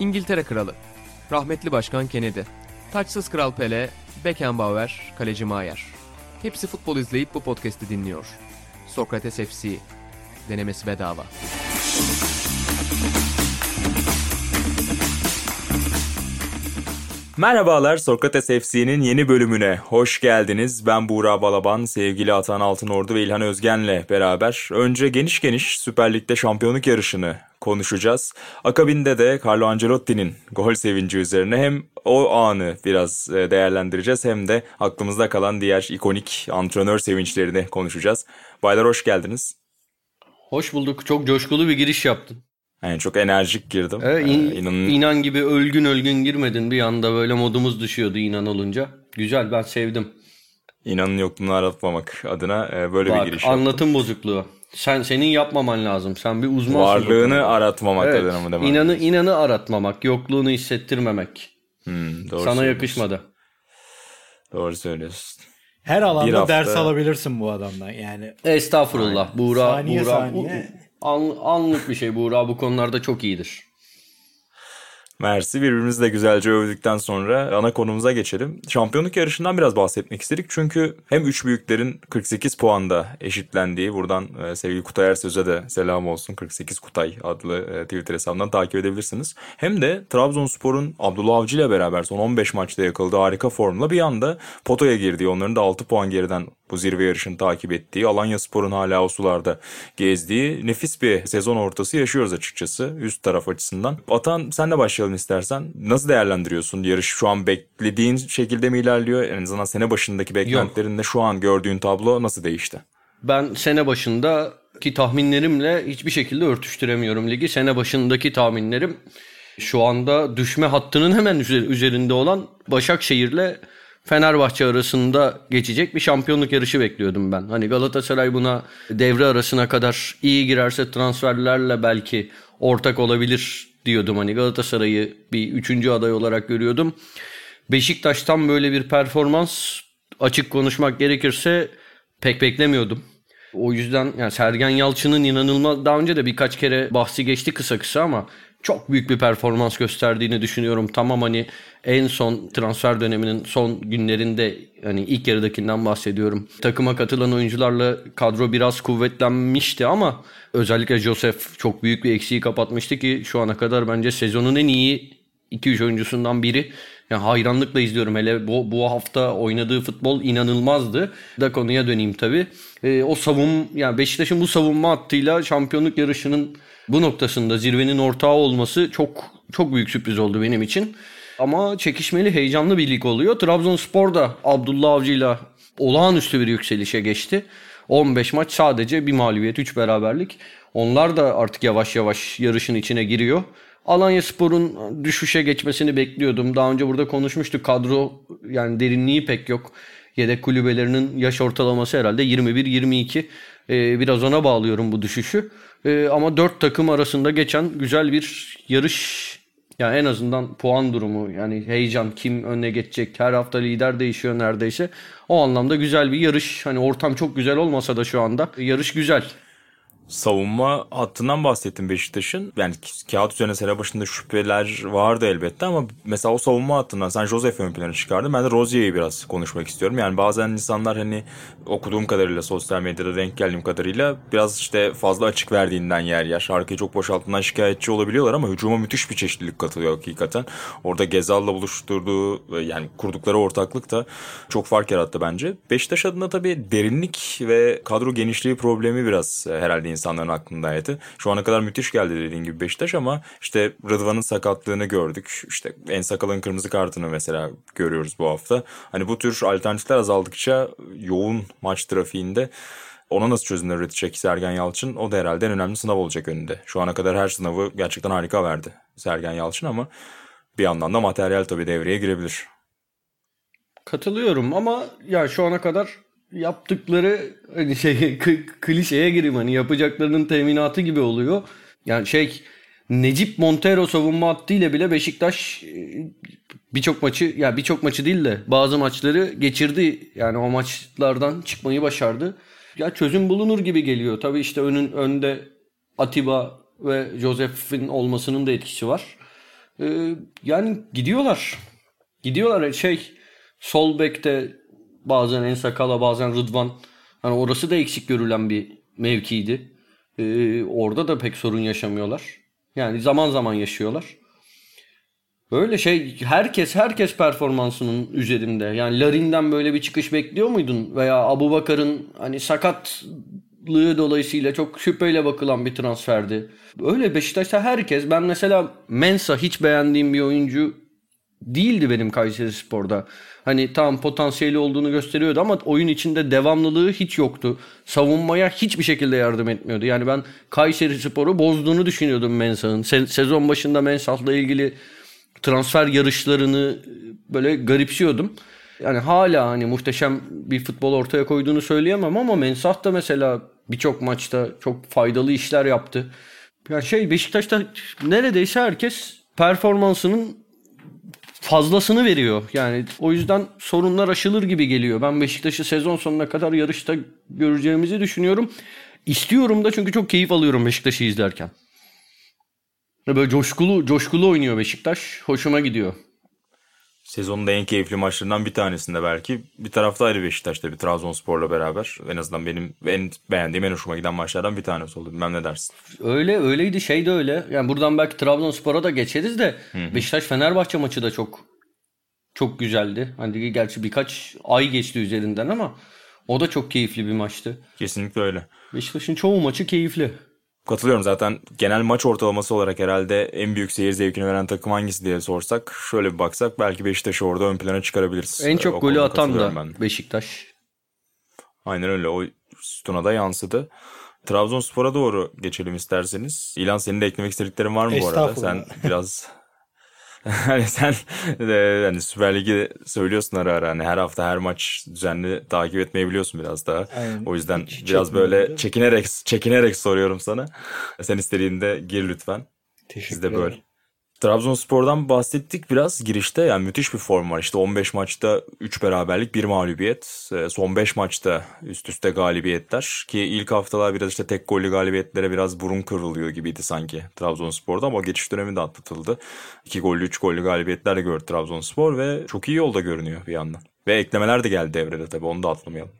İngiltere Kralı, rahmetli Başkan Kennedy, taçsız Kral Pele, Beckenbauer, Kaleci Maier. Hepsi futbol izleyip bu podcast'i dinliyor. Sokrates FC, denemesi bedava. Merhabalar Sokrates FC'nin yeni bölümüne hoş geldiniz. Ben Buğra Balaban, sevgili Atan Altınordu ve İlhan Özgen'le beraber önce geniş geniş Süper Lig'de şampiyonluk yarışını konuşacağız. Akabinde de Carlo Ancelotti'nin gol sevinci üzerine hem o anı biraz e, değerlendireceğiz hem de aklımızda kalan diğer ikonik antrenör sevinçlerini konuşacağız. Baylar hoş geldiniz. Hoş bulduk. Çok coşkulu bir giriş yaptın. Yani çok enerjik girdim. Evet, in, ee, inanın... inan gibi ölgün ölgün girmedin bir anda böyle modumuz düşüyordu inan olunca. Güzel ben sevdim. İnanın yokluğunu aratmamak adına e, böyle Bak, bir giriş anlatım yaptım. bozukluğu. Sen senin yapmaman lazım. Sen bir uzmansın. Varlığını aratmamak evet, adına mı demek? İnanı inanı aratmamak, yokluğunu hissettirmemek. Hmm, doğru Sana yakışmadı. Doğru söylüyorsun. Her alanda hafta... ders alabilirsin bu adamdan yani. Estağfurullah. Buğra, saniye Buğra, saniye. An, anlık bir şey Buğra bu konularda çok iyidir. Mersi birbirimizi de güzelce övdükten sonra ana konumuza geçelim. Şampiyonluk yarışından biraz bahsetmek istedik. Çünkü hem üç büyüklerin 48 puanda eşitlendiği buradan e, sevgili Kutay Ersöz'e de selam olsun. 48 Kutay adlı e, Twitter hesabından takip edebilirsiniz. Hem de Trabzonspor'un Abdullah Avcı ile beraber son 15 maçta yakaladığı harika formla bir anda potoya girdiği onların da 6 puan geriden bu zirve yarışını takip ettiği, Alanya Spor'un hala o sularda gezdiği nefis bir sezon ortası yaşıyoruz açıkçası üst taraf açısından. Atan senle başlayalım istersen. Nasıl değerlendiriyorsun yarış? Şu an beklediğin şekilde mi ilerliyor? En azından sene başındaki beklentilerinle şu an gördüğün tablo nasıl değişti? Ben sene başındaki tahminlerimle hiçbir şekilde örtüştüremiyorum ligi. Sene başındaki tahminlerim şu anda düşme hattının hemen üzerinde olan Başakşehir'le Fenerbahçe arasında geçecek bir şampiyonluk yarışı bekliyordum ben. Hani Galatasaray buna devre arasına kadar iyi girerse transferlerle belki ortak olabilir diyordum. Hani Galatasaray'ı bir üçüncü aday olarak görüyordum. Beşiktaş'tan böyle bir performans açık konuşmak gerekirse pek beklemiyordum. O yüzden yani Sergen Yalçın'ın inanılmaz daha önce de birkaç kere bahsi geçti kısa kısa ama çok büyük bir performans gösterdiğini düşünüyorum. Tamam hani en son transfer döneminin son günlerinde hani ilk yarıdakinden bahsediyorum. Takıma katılan oyuncularla kadro biraz kuvvetlenmişti ama özellikle Joseph çok büyük bir eksiği kapatmıştı ki şu ana kadar bence sezonun en iyi 2-3 oyuncusundan biri. Yani hayranlıkla izliyorum. Hele bu, bu hafta oynadığı futbol inanılmazdı. Da konuya döneyim tabii. E, o savun yani Beşiktaş'ın bu savunma hattıyla şampiyonluk yarışının bu noktasında zirvenin ortağı olması çok çok büyük sürpriz oldu benim için. Ama çekişmeli, heyecanlı bir lig oluyor. Trabzonspor da Abdullah Avcı'yla olağanüstü bir yükselişe geçti. 15 maç sadece bir mağlubiyet, 3 beraberlik. Onlar da artık yavaş yavaş yarışın içine giriyor. Alanya Spor'un düşüşe geçmesini bekliyordum. Daha önce burada konuşmuştuk. Kadro yani derinliği pek yok. Yedek kulübelerinin yaş ortalaması herhalde 21-22. Ee, biraz ona bağlıyorum bu düşüşü. Ee, ama dört takım arasında geçen güzel bir yarış. Yani en azından puan durumu yani heyecan kim önüne geçecek her hafta lider değişiyor neredeyse. O anlamda güzel bir yarış. Hani ortam çok güzel olmasa da şu anda yarış güzel savunma hattından bahsettim Beşiktaş'ın. Yani kağıt üzerine sene başında şüpheler vardı elbette ama mesela o savunma hattından sen Joseph ön plana çıkardın. Ben de Rozier'i biraz konuşmak istiyorum. Yani bazen insanlar hani okuduğum kadarıyla sosyal medyada denk geldiğim kadarıyla biraz işte fazla açık verdiğinden yer yer. Şarkıyı çok boşalttığından şikayetçi olabiliyorlar ama hücuma müthiş bir çeşitlilik katılıyor hakikaten. Orada Gezal'la buluşturduğu yani kurdukları ortaklık da çok fark yarattı bence. Beşiktaş adına tabii derinlik ve kadro genişliği problemi biraz herhalde insanların aklındaydı. Şu ana kadar müthiş geldi dediğin gibi Beşiktaş ama işte Rıdvan'ın sakatlığını gördük. İşte En Sakal'ın kırmızı kartını mesela görüyoruz bu hafta. Hani bu tür alternatifler azaldıkça yoğun maç trafiğinde ona nasıl çözümler üretecek Sergen Yalçın o da herhalde en önemli sınav olacak önünde. Şu ana kadar her sınavı gerçekten harika verdi Sergen Yalçın ama bir yandan da materyal tabii devreye girebilir. Katılıyorum ama ya şu ana kadar yaptıkları hani şey klişeye gireyim hani yapacaklarının teminatı gibi oluyor. Yani şey Necip Montero savunma hattıyla bile Beşiktaş e, birçok maçı ya yani birçok maçı değil de bazı maçları geçirdi. Yani o maçlardan çıkmayı başardı. Ya çözüm bulunur gibi geliyor. Tabii işte önün önde Atiba ve Joseph'in olmasının da etkisi var. Ee, yani gidiyorlar. Gidiyorlar şey sol bekte bazen En Sakala bazen Rıdvan. Hani orası da eksik görülen bir mevkiydi. Ee, orada da pek sorun yaşamıyorlar. Yani zaman zaman yaşıyorlar. Böyle şey herkes herkes performansının üzerinde. Yani Larin'den böyle bir çıkış bekliyor muydun? Veya Abu Bakar'ın hani sakatlığı dolayısıyla çok şüpheyle bakılan bir transferdi. Öyle Beşiktaş'ta herkes ben mesela Mensa hiç beğendiğim bir oyuncu değildi benim Kayseri Spor'da. Hani tam potansiyeli olduğunu gösteriyordu ama oyun içinde devamlılığı hiç yoktu. Savunmaya hiçbir şekilde yardım etmiyordu. Yani ben Kayseri Spor'u bozduğunu düşünüyordum Mensah'ın. Se- sezon başında Mensah'la ilgili transfer yarışlarını böyle garipsiyordum. Yani hala hani muhteşem bir futbol ortaya koyduğunu söyleyemem ama Mensah da mesela birçok maçta çok faydalı işler yaptı. Yani şey Beşiktaş'ta neredeyse herkes performansının fazlasını veriyor. Yani o yüzden sorunlar aşılır gibi geliyor. Ben Beşiktaş'ı sezon sonuna kadar yarışta göreceğimizi düşünüyorum. İstiyorum da çünkü çok keyif alıyorum Beşiktaş'ı izlerken. Böyle coşkulu coşkulu oynuyor Beşiktaş. Hoşuma gidiyor. Sezonun da en keyifli maçlarından bir tanesinde belki. Bir tarafta ayrı Beşiktaş tabii Trabzonspor'la beraber. En azından benim en beğendiğim, en hoşuma giden maçlardan bir tanesi oldu. Bilmem ne dersin? Öyle öyleydi şey de öyle. Yani buradan belki Trabzonspor'a da geçeriz de Beşiktaş Fenerbahçe maçı da çok çok güzeldi. Hani gerçi birkaç ay geçti üzerinden ama o da çok keyifli bir maçtı. Kesinlikle öyle. Beşiktaş'ın çoğu maçı keyifli. Katılıyorum zaten genel maç ortalaması olarak herhalde en büyük seyir zevkini veren takım hangisi diye sorsak şöyle bir baksak belki Beşiktaş'ı orada ön plana çıkarabiliriz. En çok o golü atan da ben. Beşiktaş. Aynen öyle o sütuna da yansıdı. Trabzonspor'a doğru geçelim isterseniz. İlan senin de eklemek istediklerin var mı bu arada? Sen biraz hani sen de, hani Süper Lig'i söylüyorsun ara ara hani her hafta her maç düzenli takip etmeyi biliyorsun biraz daha. Aynen. O yüzden Hiç biraz böyle çekinerek çekinerek soruyorum sana. Sen istediğinde gir lütfen. Teşekkür Biz de böyle. Trabzonspor'dan bahsettik biraz girişte. Yani müthiş bir form var. İşte 15 maçta 3 beraberlik, 1 mağlubiyet. Ee, son 5 maçta üst üste galibiyetler. Ki ilk haftalar biraz işte tek gollü galibiyetlere biraz burun kırılıyor gibiydi sanki Trabzonspor'da. Ama geçiş dönemi de atlatıldı. 2 gollü, 3 gollü galibiyetler de gördü Trabzonspor ve çok iyi yolda görünüyor bir yandan. Ve eklemeler de geldi devrede tabii onu da atlamayalım.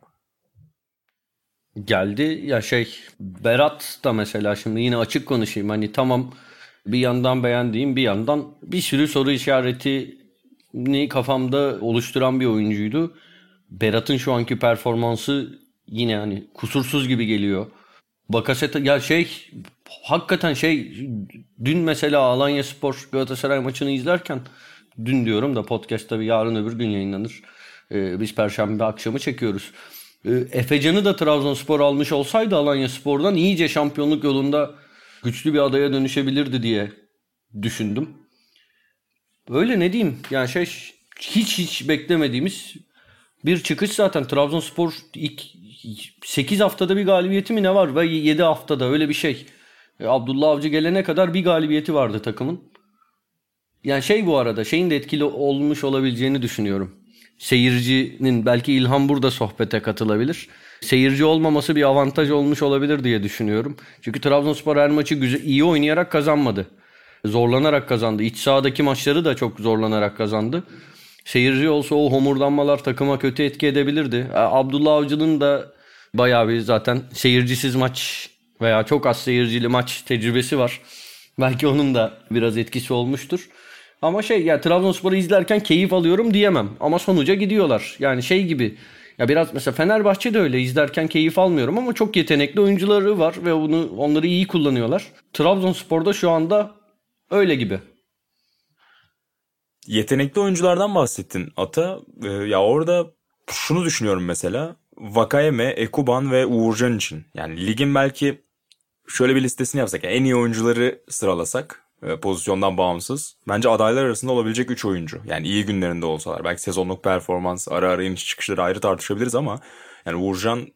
Geldi ya şey Berat da mesela şimdi yine açık konuşayım hani tamam bir yandan beğendiğim bir yandan bir sürü soru işaretini kafamda oluşturan bir oyuncuydu. Berat'ın şu anki performansı yine hani kusursuz gibi geliyor. Bakaseta ya şey hakikaten şey dün mesela Alanya Spor Galatasaray maçını izlerken dün diyorum da podcast tabii yarın öbür gün yayınlanır. Ee, biz perşembe akşamı çekiyoruz. Ee, Efecan'ı da Trabzonspor almış olsaydı Alanya Spor'dan iyice şampiyonluk yolunda güçlü bir adaya dönüşebilirdi diye düşündüm. Öyle ne diyeyim yani şey hiç hiç beklemediğimiz bir çıkış zaten Trabzonspor ilk 8 haftada bir galibiyeti mi ne var ve 7 haftada öyle bir şey. E, Abdullah Avcı gelene kadar bir galibiyeti vardı takımın. Yani şey bu arada şeyin de etkili olmuş olabileceğini düşünüyorum. Seyircinin belki İlhan burada sohbete katılabilir seyirci olmaması bir avantaj olmuş olabilir diye düşünüyorum. Çünkü Trabzonspor her maçı güzel, iyi oynayarak kazanmadı. Zorlanarak kazandı. İç sahadaki maçları da çok zorlanarak kazandı. Seyirci olsa o homurdanmalar takıma kötü etki edebilirdi. Abdullah Avcı'nın da bayağı bir zaten seyircisiz maç veya çok az seyircili maç tecrübesi var. Belki onun da biraz etkisi olmuştur. Ama şey ya Trabzonspor'u izlerken keyif alıyorum diyemem. Ama sonuca gidiyorlar. Yani şey gibi ya biraz mesela Fenerbahçe de öyle izlerken keyif almıyorum ama çok yetenekli oyuncuları var ve bunu onları iyi kullanıyorlar. Trabzonspor'da şu anda öyle gibi. Yetenekli oyunculardan bahsettin Ata. Ee, ya orada şunu düşünüyorum mesela. Vakayeme, Ekuban ve Uğurcan için. Yani ligin belki şöyle bir listesini yapsak. Yani en iyi oyuncuları sıralasak pozisyondan bağımsız. Bence adaylar arasında olabilecek 3 oyuncu. Yani iyi günlerinde olsalar. Belki sezonluk performans, ara ara iniş çıkışları ayrı tartışabiliriz ama yani Uğurcan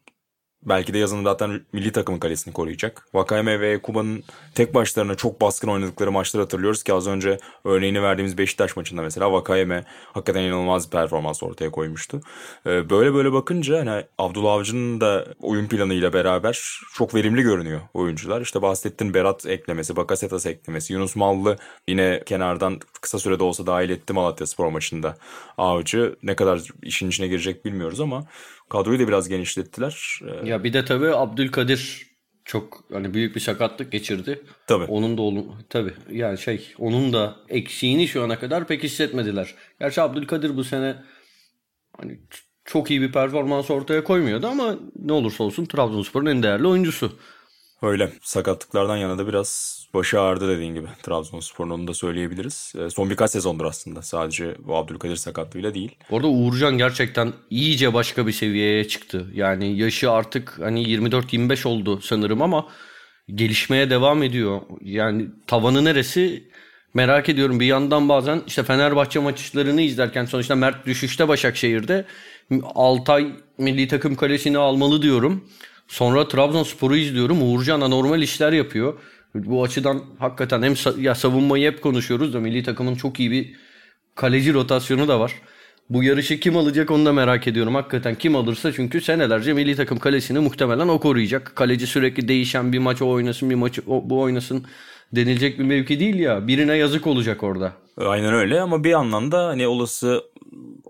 Belki de yazın zaten milli takımın kalesini koruyacak. Vakayeme ve Kuba'nın tek başlarına çok baskın oynadıkları maçları hatırlıyoruz ki az önce örneğini verdiğimiz Beşiktaş maçında mesela Vakayeme hakikaten inanılmaz bir performans ortaya koymuştu. Ee, böyle böyle bakınca hani Abdullah Avcı'nın da oyun planıyla beraber çok verimli görünüyor oyuncular. İşte bahsettin Berat eklemesi, Bakasetas eklemesi, Yunus Mallı yine kenardan kısa sürede olsa dahil etti Malatya Spor maçında. Avcı ne kadar işin içine girecek bilmiyoruz ama kadroyu da biraz genişlettiler. Ee, ya bir de tabii Abdülkadir çok hani büyük bir sakatlık geçirdi. Tabii. Onun da olun tabii yani şey onun da eksiğini şu ana kadar pek hissetmediler. Gerçi Abdülkadir bu sene hani çok iyi bir performans ortaya koymuyordu ama ne olursa olsun Trabzonspor'un en değerli oyuncusu. Öyle. Sakatlıklardan yana da biraz başı ağrıdı dediğin gibi Trabzonspor'un onu da söyleyebiliriz. E, son birkaç sezondur aslında sadece bu Abdülkadir sakatlığıyla değil. Orada Uğurcan gerçekten iyice başka bir seviyeye çıktı. Yani yaşı artık hani 24-25 oldu sanırım ama gelişmeye devam ediyor. Yani tavanı neresi merak ediyorum. Bir yandan bazen işte Fenerbahçe maçlarını izlerken sonuçta Mert düşüşte Başakşehir'de Altay milli takım kalesini almalı diyorum. Sonra Trabzonspor'u izliyorum. Uğurcan anormal işler yapıyor. Bu açıdan hakikaten hem ya savunmayı hep konuşuyoruz da milli takımın çok iyi bir kaleci rotasyonu da var. Bu yarışı kim alacak onu da merak ediyorum. Hakikaten kim alırsa çünkü senelerce milli takım kalesini muhtemelen o koruyacak. Kaleci sürekli değişen bir maç o oynasın bir maç o, bu oynasın denilecek bir mevki değil ya. Birine yazık olacak orada. Aynen öyle ama bir yandan da hani olası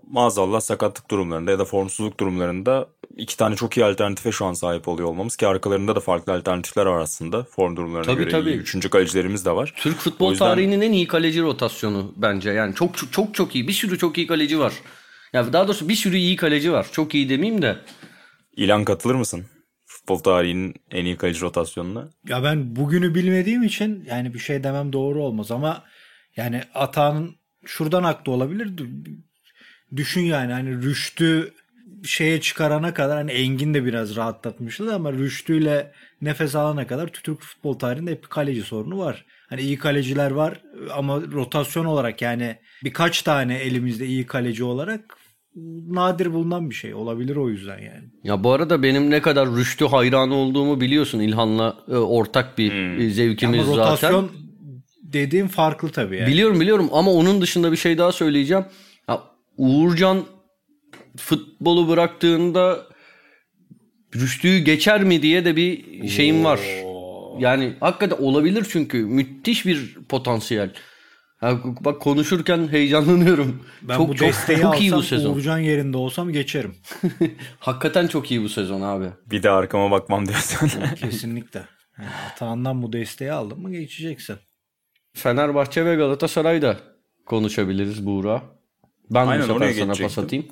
maazallah sakatlık durumlarında ya da formsuzluk durumlarında iki tane çok iyi alternatife şu an sahip oluyor olmamız ki arkalarında da farklı alternatifler var aslında form durumlarına tabii, göre tabii. iyi. Üçüncü kalecilerimiz de var. Türk futbol yüzden... tarihinin en iyi kaleci rotasyonu bence yani çok çok çok iyi bir sürü çok iyi kaleci var. Ya daha doğrusu bir sürü iyi kaleci var. Çok iyi demeyeyim de. İlan katılır mısın? Futbol tarihinin en iyi kaleci rotasyonuna. Ya ben bugünü bilmediğim için yani bir şey demem doğru olmaz ama yani Atağ'ın şuradan aklı olabilir. Düşün yani hani Rüştü şeye çıkarana kadar hani Engin de biraz rahatlatmıştı ama Rüştü ile nefes alana kadar Türk futbol tarihinde hep bir kaleci sorunu var. Hani iyi kaleciler var ama rotasyon olarak yani birkaç tane elimizde iyi kaleci olarak nadir bulunan bir şey olabilir o yüzden yani. Ya bu arada benim ne kadar Rüştü hayranı olduğumu biliyorsun İlhan'la e, ortak bir hmm. zevkimiz ama rotasyon zaten. dediğim farklı tabii yani. Biliyorum biliyorum ama onun dışında bir şey daha söyleyeceğim. Uğurcan futbolu bıraktığında Rüştü'yü geçer mi diye de bir şeyim var. Yani hakikaten olabilir çünkü müthiş bir potansiyel. Ha, bak konuşurken heyecanlanıyorum. Ben çok, bu çok, desteği çok iyi bu sezon. Uğurcan yerinde olsam geçerim. hakikaten çok iyi bu sezon abi. Bir de arkama bakmam diyorsun. Kesinlikle. Yani bu desteği aldın mı geçeceksin. Fenerbahçe ve Galatasaray'da konuşabiliriz Buğra. Ben Aynen, bu sefer sana pas atayım.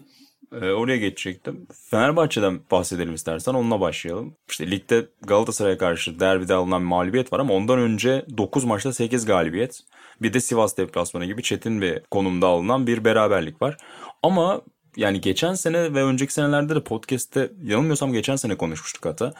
Ee, oraya geçecektim. Fenerbahçe'den bahsedelim istersen onunla başlayalım. İşte ligde Galatasaray'a karşı derbide alınan mağlubiyet var ama ondan önce 9 maçta 8 galibiyet. Bir de Sivas deplasmanı gibi çetin bir konumda alınan bir beraberlik var. Ama yani geçen sene ve önceki senelerde de podcast'te yanılmıyorsam geçen sene konuşmuştuk hatta.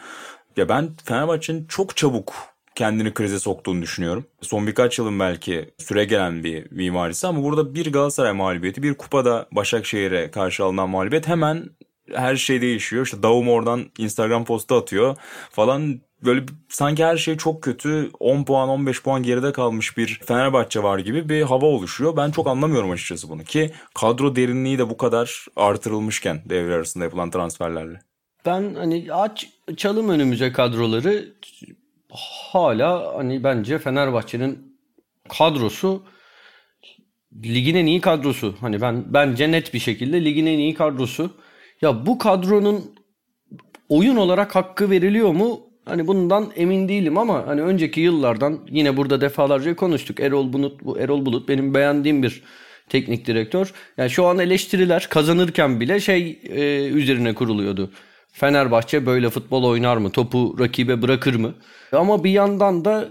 Ya ben Fenerbahçe'nin çok çabuk kendini krize soktuğunu düşünüyorum. Son birkaç yılın belki süre gelen bir mimarisi ama burada bir Galatasaray mağlubiyeti, bir kupada Başakşehir'e karşı alınan mağlubiyet hemen her şey değişiyor. İşte Davum oradan Instagram postu atıyor falan böyle sanki her şey çok kötü 10 puan 15 puan geride kalmış bir Fenerbahçe var gibi bir hava oluşuyor. Ben çok anlamıyorum açıkçası bunu ki kadro derinliği de bu kadar artırılmışken devre arasında yapılan transferlerle. Ben hani aç çalım önümüze kadroları hala hani bence Fenerbahçe'nin kadrosu ligin en iyi kadrosu. Hani ben bence net bir şekilde ligin en iyi kadrosu. Ya bu kadronun oyun olarak hakkı veriliyor mu? Hani bundan emin değilim ama hani önceki yıllardan yine burada defalarca konuştuk. Erol Bulut bu Erol Bulut benim beğendiğim bir teknik direktör. Yani şu an eleştiriler kazanırken bile şey e, üzerine kuruluyordu. Fenerbahçe böyle futbol oynar mı? Topu rakibe bırakır mı? Ama bir yandan da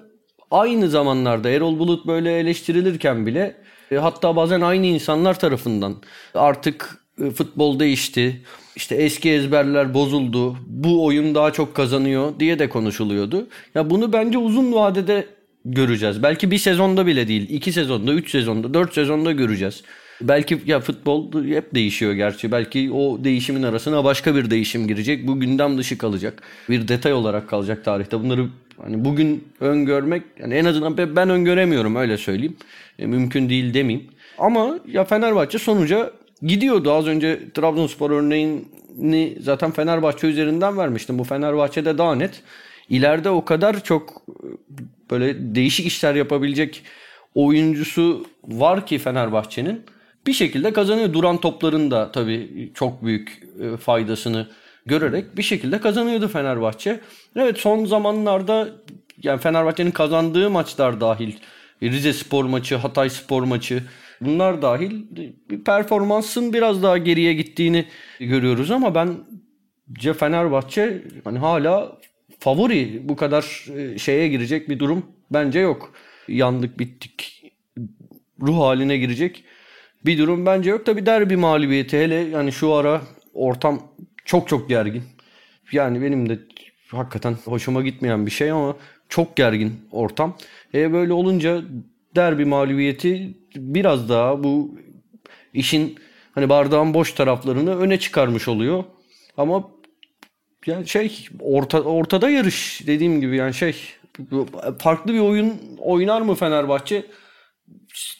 aynı zamanlarda Erol Bulut böyle eleştirilirken bile e, hatta bazen aynı insanlar tarafından artık e, futbol değişti. İşte eski ezberler bozuldu. Bu oyun daha çok kazanıyor diye de konuşuluyordu. Ya bunu bence uzun vadede göreceğiz. Belki bir sezonda bile değil. iki sezonda, üç sezonda, dört sezonda göreceğiz. Belki ya futbol hep değişiyor gerçi. Belki o değişimin arasına başka bir değişim girecek. Bu gündem dışı kalacak. Bir detay olarak kalacak tarihte. Bunları hani bugün öngörmek yani en azından ben öngöremiyorum öyle söyleyeyim. E, mümkün değil demeyeyim. Ama ya Fenerbahçe sonuca gidiyordu. Az önce Trabzonspor örneğini zaten Fenerbahçe üzerinden vermiştim. Bu Fenerbahçe'de daha net. İleride o kadar çok böyle değişik işler yapabilecek oyuncusu var ki Fenerbahçe'nin bir şekilde kazanıyor. Duran topların da tabii çok büyük e, faydasını görerek bir şekilde kazanıyordu Fenerbahçe. Evet son zamanlarda yani Fenerbahçe'nin kazandığı maçlar dahil Rize Spor maçı, Hatay Spor maçı bunlar dahil performansın biraz daha geriye gittiğini görüyoruz ama ben Fenerbahçe hani hala favori bu kadar e, şeye girecek bir durum bence yok. Yandık bittik ruh haline girecek bir durum bence yok. Tabi derbi mağlubiyeti hele yani şu ara ortam çok çok gergin. Yani benim de hakikaten hoşuma gitmeyen bir şey ama çok gergin ortam. E böyle olunca derbi mağlubiyeti biraz daha bu işin hani bardağın boş taraflarını öne çıkarmış oluyor. Ama yani şey orta, ortada yarış dediğim gibi yani şey farklı bir oyun oynar mı Fenerbahçe?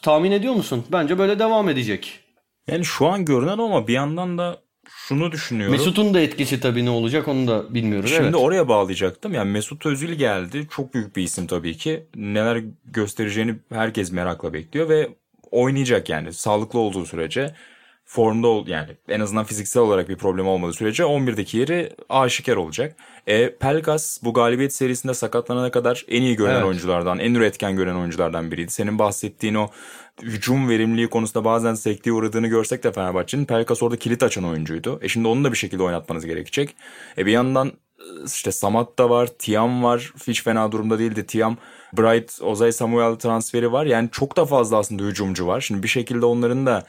Tahmin ediyor musun? Bence böyle devam edecek. Yani şu an görünen ama bir yandan da şunu düşünüyorum. Mesut'un da etkisi tabii ne olacak onu da bilmiyoruz. Şimdi evet. oraya bağlayacaktım. Yani Mesut Özil geldi. Çok büyük bir isim tabii ki. Neler göstereceğini herkes merakla bekliyor ve oynayacak yani sağlıklı olduğu sürece formda ol yani en azından fiziksel olarak bir problem olmadığı sürece 11'deki yeri aşikar olacak. E, Pelkas bu galibiyet serisinde sakatlanana kadar en iyi görünen evet. oyunculardan, en üretken gören oyunculardan biriydi. Senin bahsettiğin o hücum verimliliği konusunda bazen sektiğe uğradığını görsek de Fenerbahçe'nin Pelkas orada kilit açan oyuncuydu. E şimdi onu da bir şekilde oynatmanız gerekecek. E bir yandan işte Samat da var, Tiam var. Hiç fena durumda değildi. Tiam, Bright, Ozay Samuel transferi var. Yani çok da fazla aslında hücumcu var. Şimdi bir şekilde onların da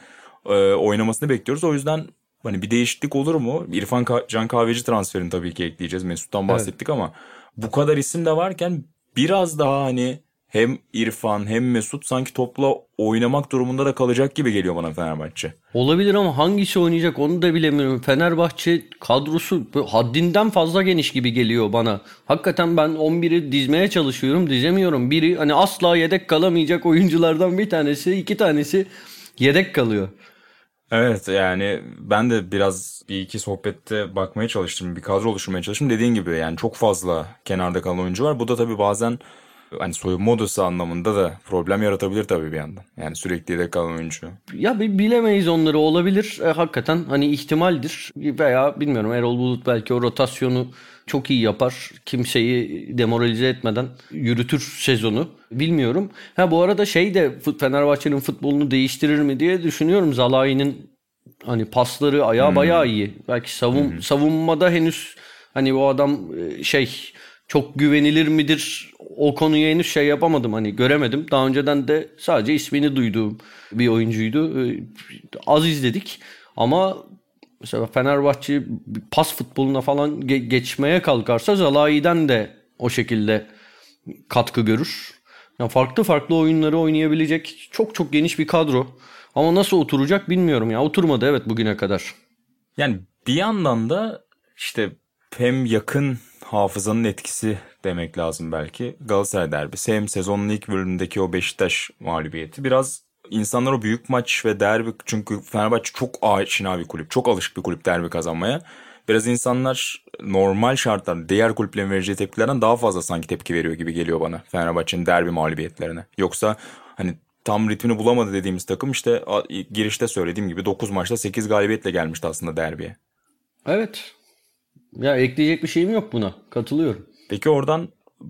e, oynamasını bekliyoruz. O yüzden hani bir değişiklik olur mu? İrfan Ka- Can Kahveci transferini tabii ki ekleyeceğiz. Mesut'tan bahsettik evet. ama bu kadar isim de varken biraz daha hani hem İrfan hem Mesut sanki topla oynamak durumunda da kalacak gibi geliyor bana Fenerbahçe. Olabilir ama hangisi oynayacak onu da bilemiyorum. Fenerbahçe kadrosu haddinden fazla geniş gibi geliyor bana. Hakikaten ben 11'i dizmeye çalışıyorum dizemiyorum. Biri hani asla yedek kalamayacak oyunculardan bir tanesi iki tanesi yedek kalıyor. Evet yani ben de biraz bir iki sohbette bakmaya çalıştım. Bir kadro oluşturmaya çalıştım. Dediğin gibi yani çok fazla kenarda kalan oyuncu var. Bu da tabii bazen hani soyunma odası anlamında da problem yaratabilir tabii bir yandan. Yani sürekli yedek kalan oyuncu. Ya bilemeyiz onları olabilir. E, hakikaten hani ihtimaldir. Veya bilmiyorum Erol Bulut belki o rotasyonu çok iyi yapar. Kimseyi demoralize etmeden yürütür sezonu. Bilmiyorum. Ha bu arada şey de Fenerbahçe'nin futbolunu değiştirir mi diye düşünüyorum. Zalai'nin hani pasları ayağı hmm. bayağı iyi. Belki savun hmm. savunmada henüz hani bu adam e, şey çok güvenilir midir o konuya henüz şey yapamadım hani göremedim. Daha önceden de sadece ismini duyduğum bir oyuncuydu. E, az izledik ama mesela Fenerbahçe pas futboluna falan ge- geçmeye kalkarsa Zalai'den de o şekilde katkı görür. Yani farklı farklı oyunları oynayabilecek çok çok geniş bir kadro. Ama nasıl oturacak bilmiyorum ya. Oturmadı evet bugüne kadar. Yani bir yandan da işte hem yakın hafızanın etkisi demek lazım belki. Galatasaray derbisi hem sezonun ilk bölümündeki o Beşiktaş mağlubiyeti biraz insanlar o büyük maç ve derbi çünkü Fenerbahçe çok aşina bir kulüp. Çok alışık bir kulüp derbi kazanmaya. Biraz insanlar normal şartlarda diğer kulüplerin vereceği tepkilerden daha fazla sanki tepki veriyor gibi geliyor bana Fenerbahçe'nin derbi mağlubiyetlerine. Yoksa hani tam ritmini bulamadı dediğimiz takım işte girişte söylediğim gibi 9 maçta 8 galibiyetle gelmişti aslında derbiye. Evet. Ya ekleyecek bir şeyim yok buna. Katılıyorum. Peki oradan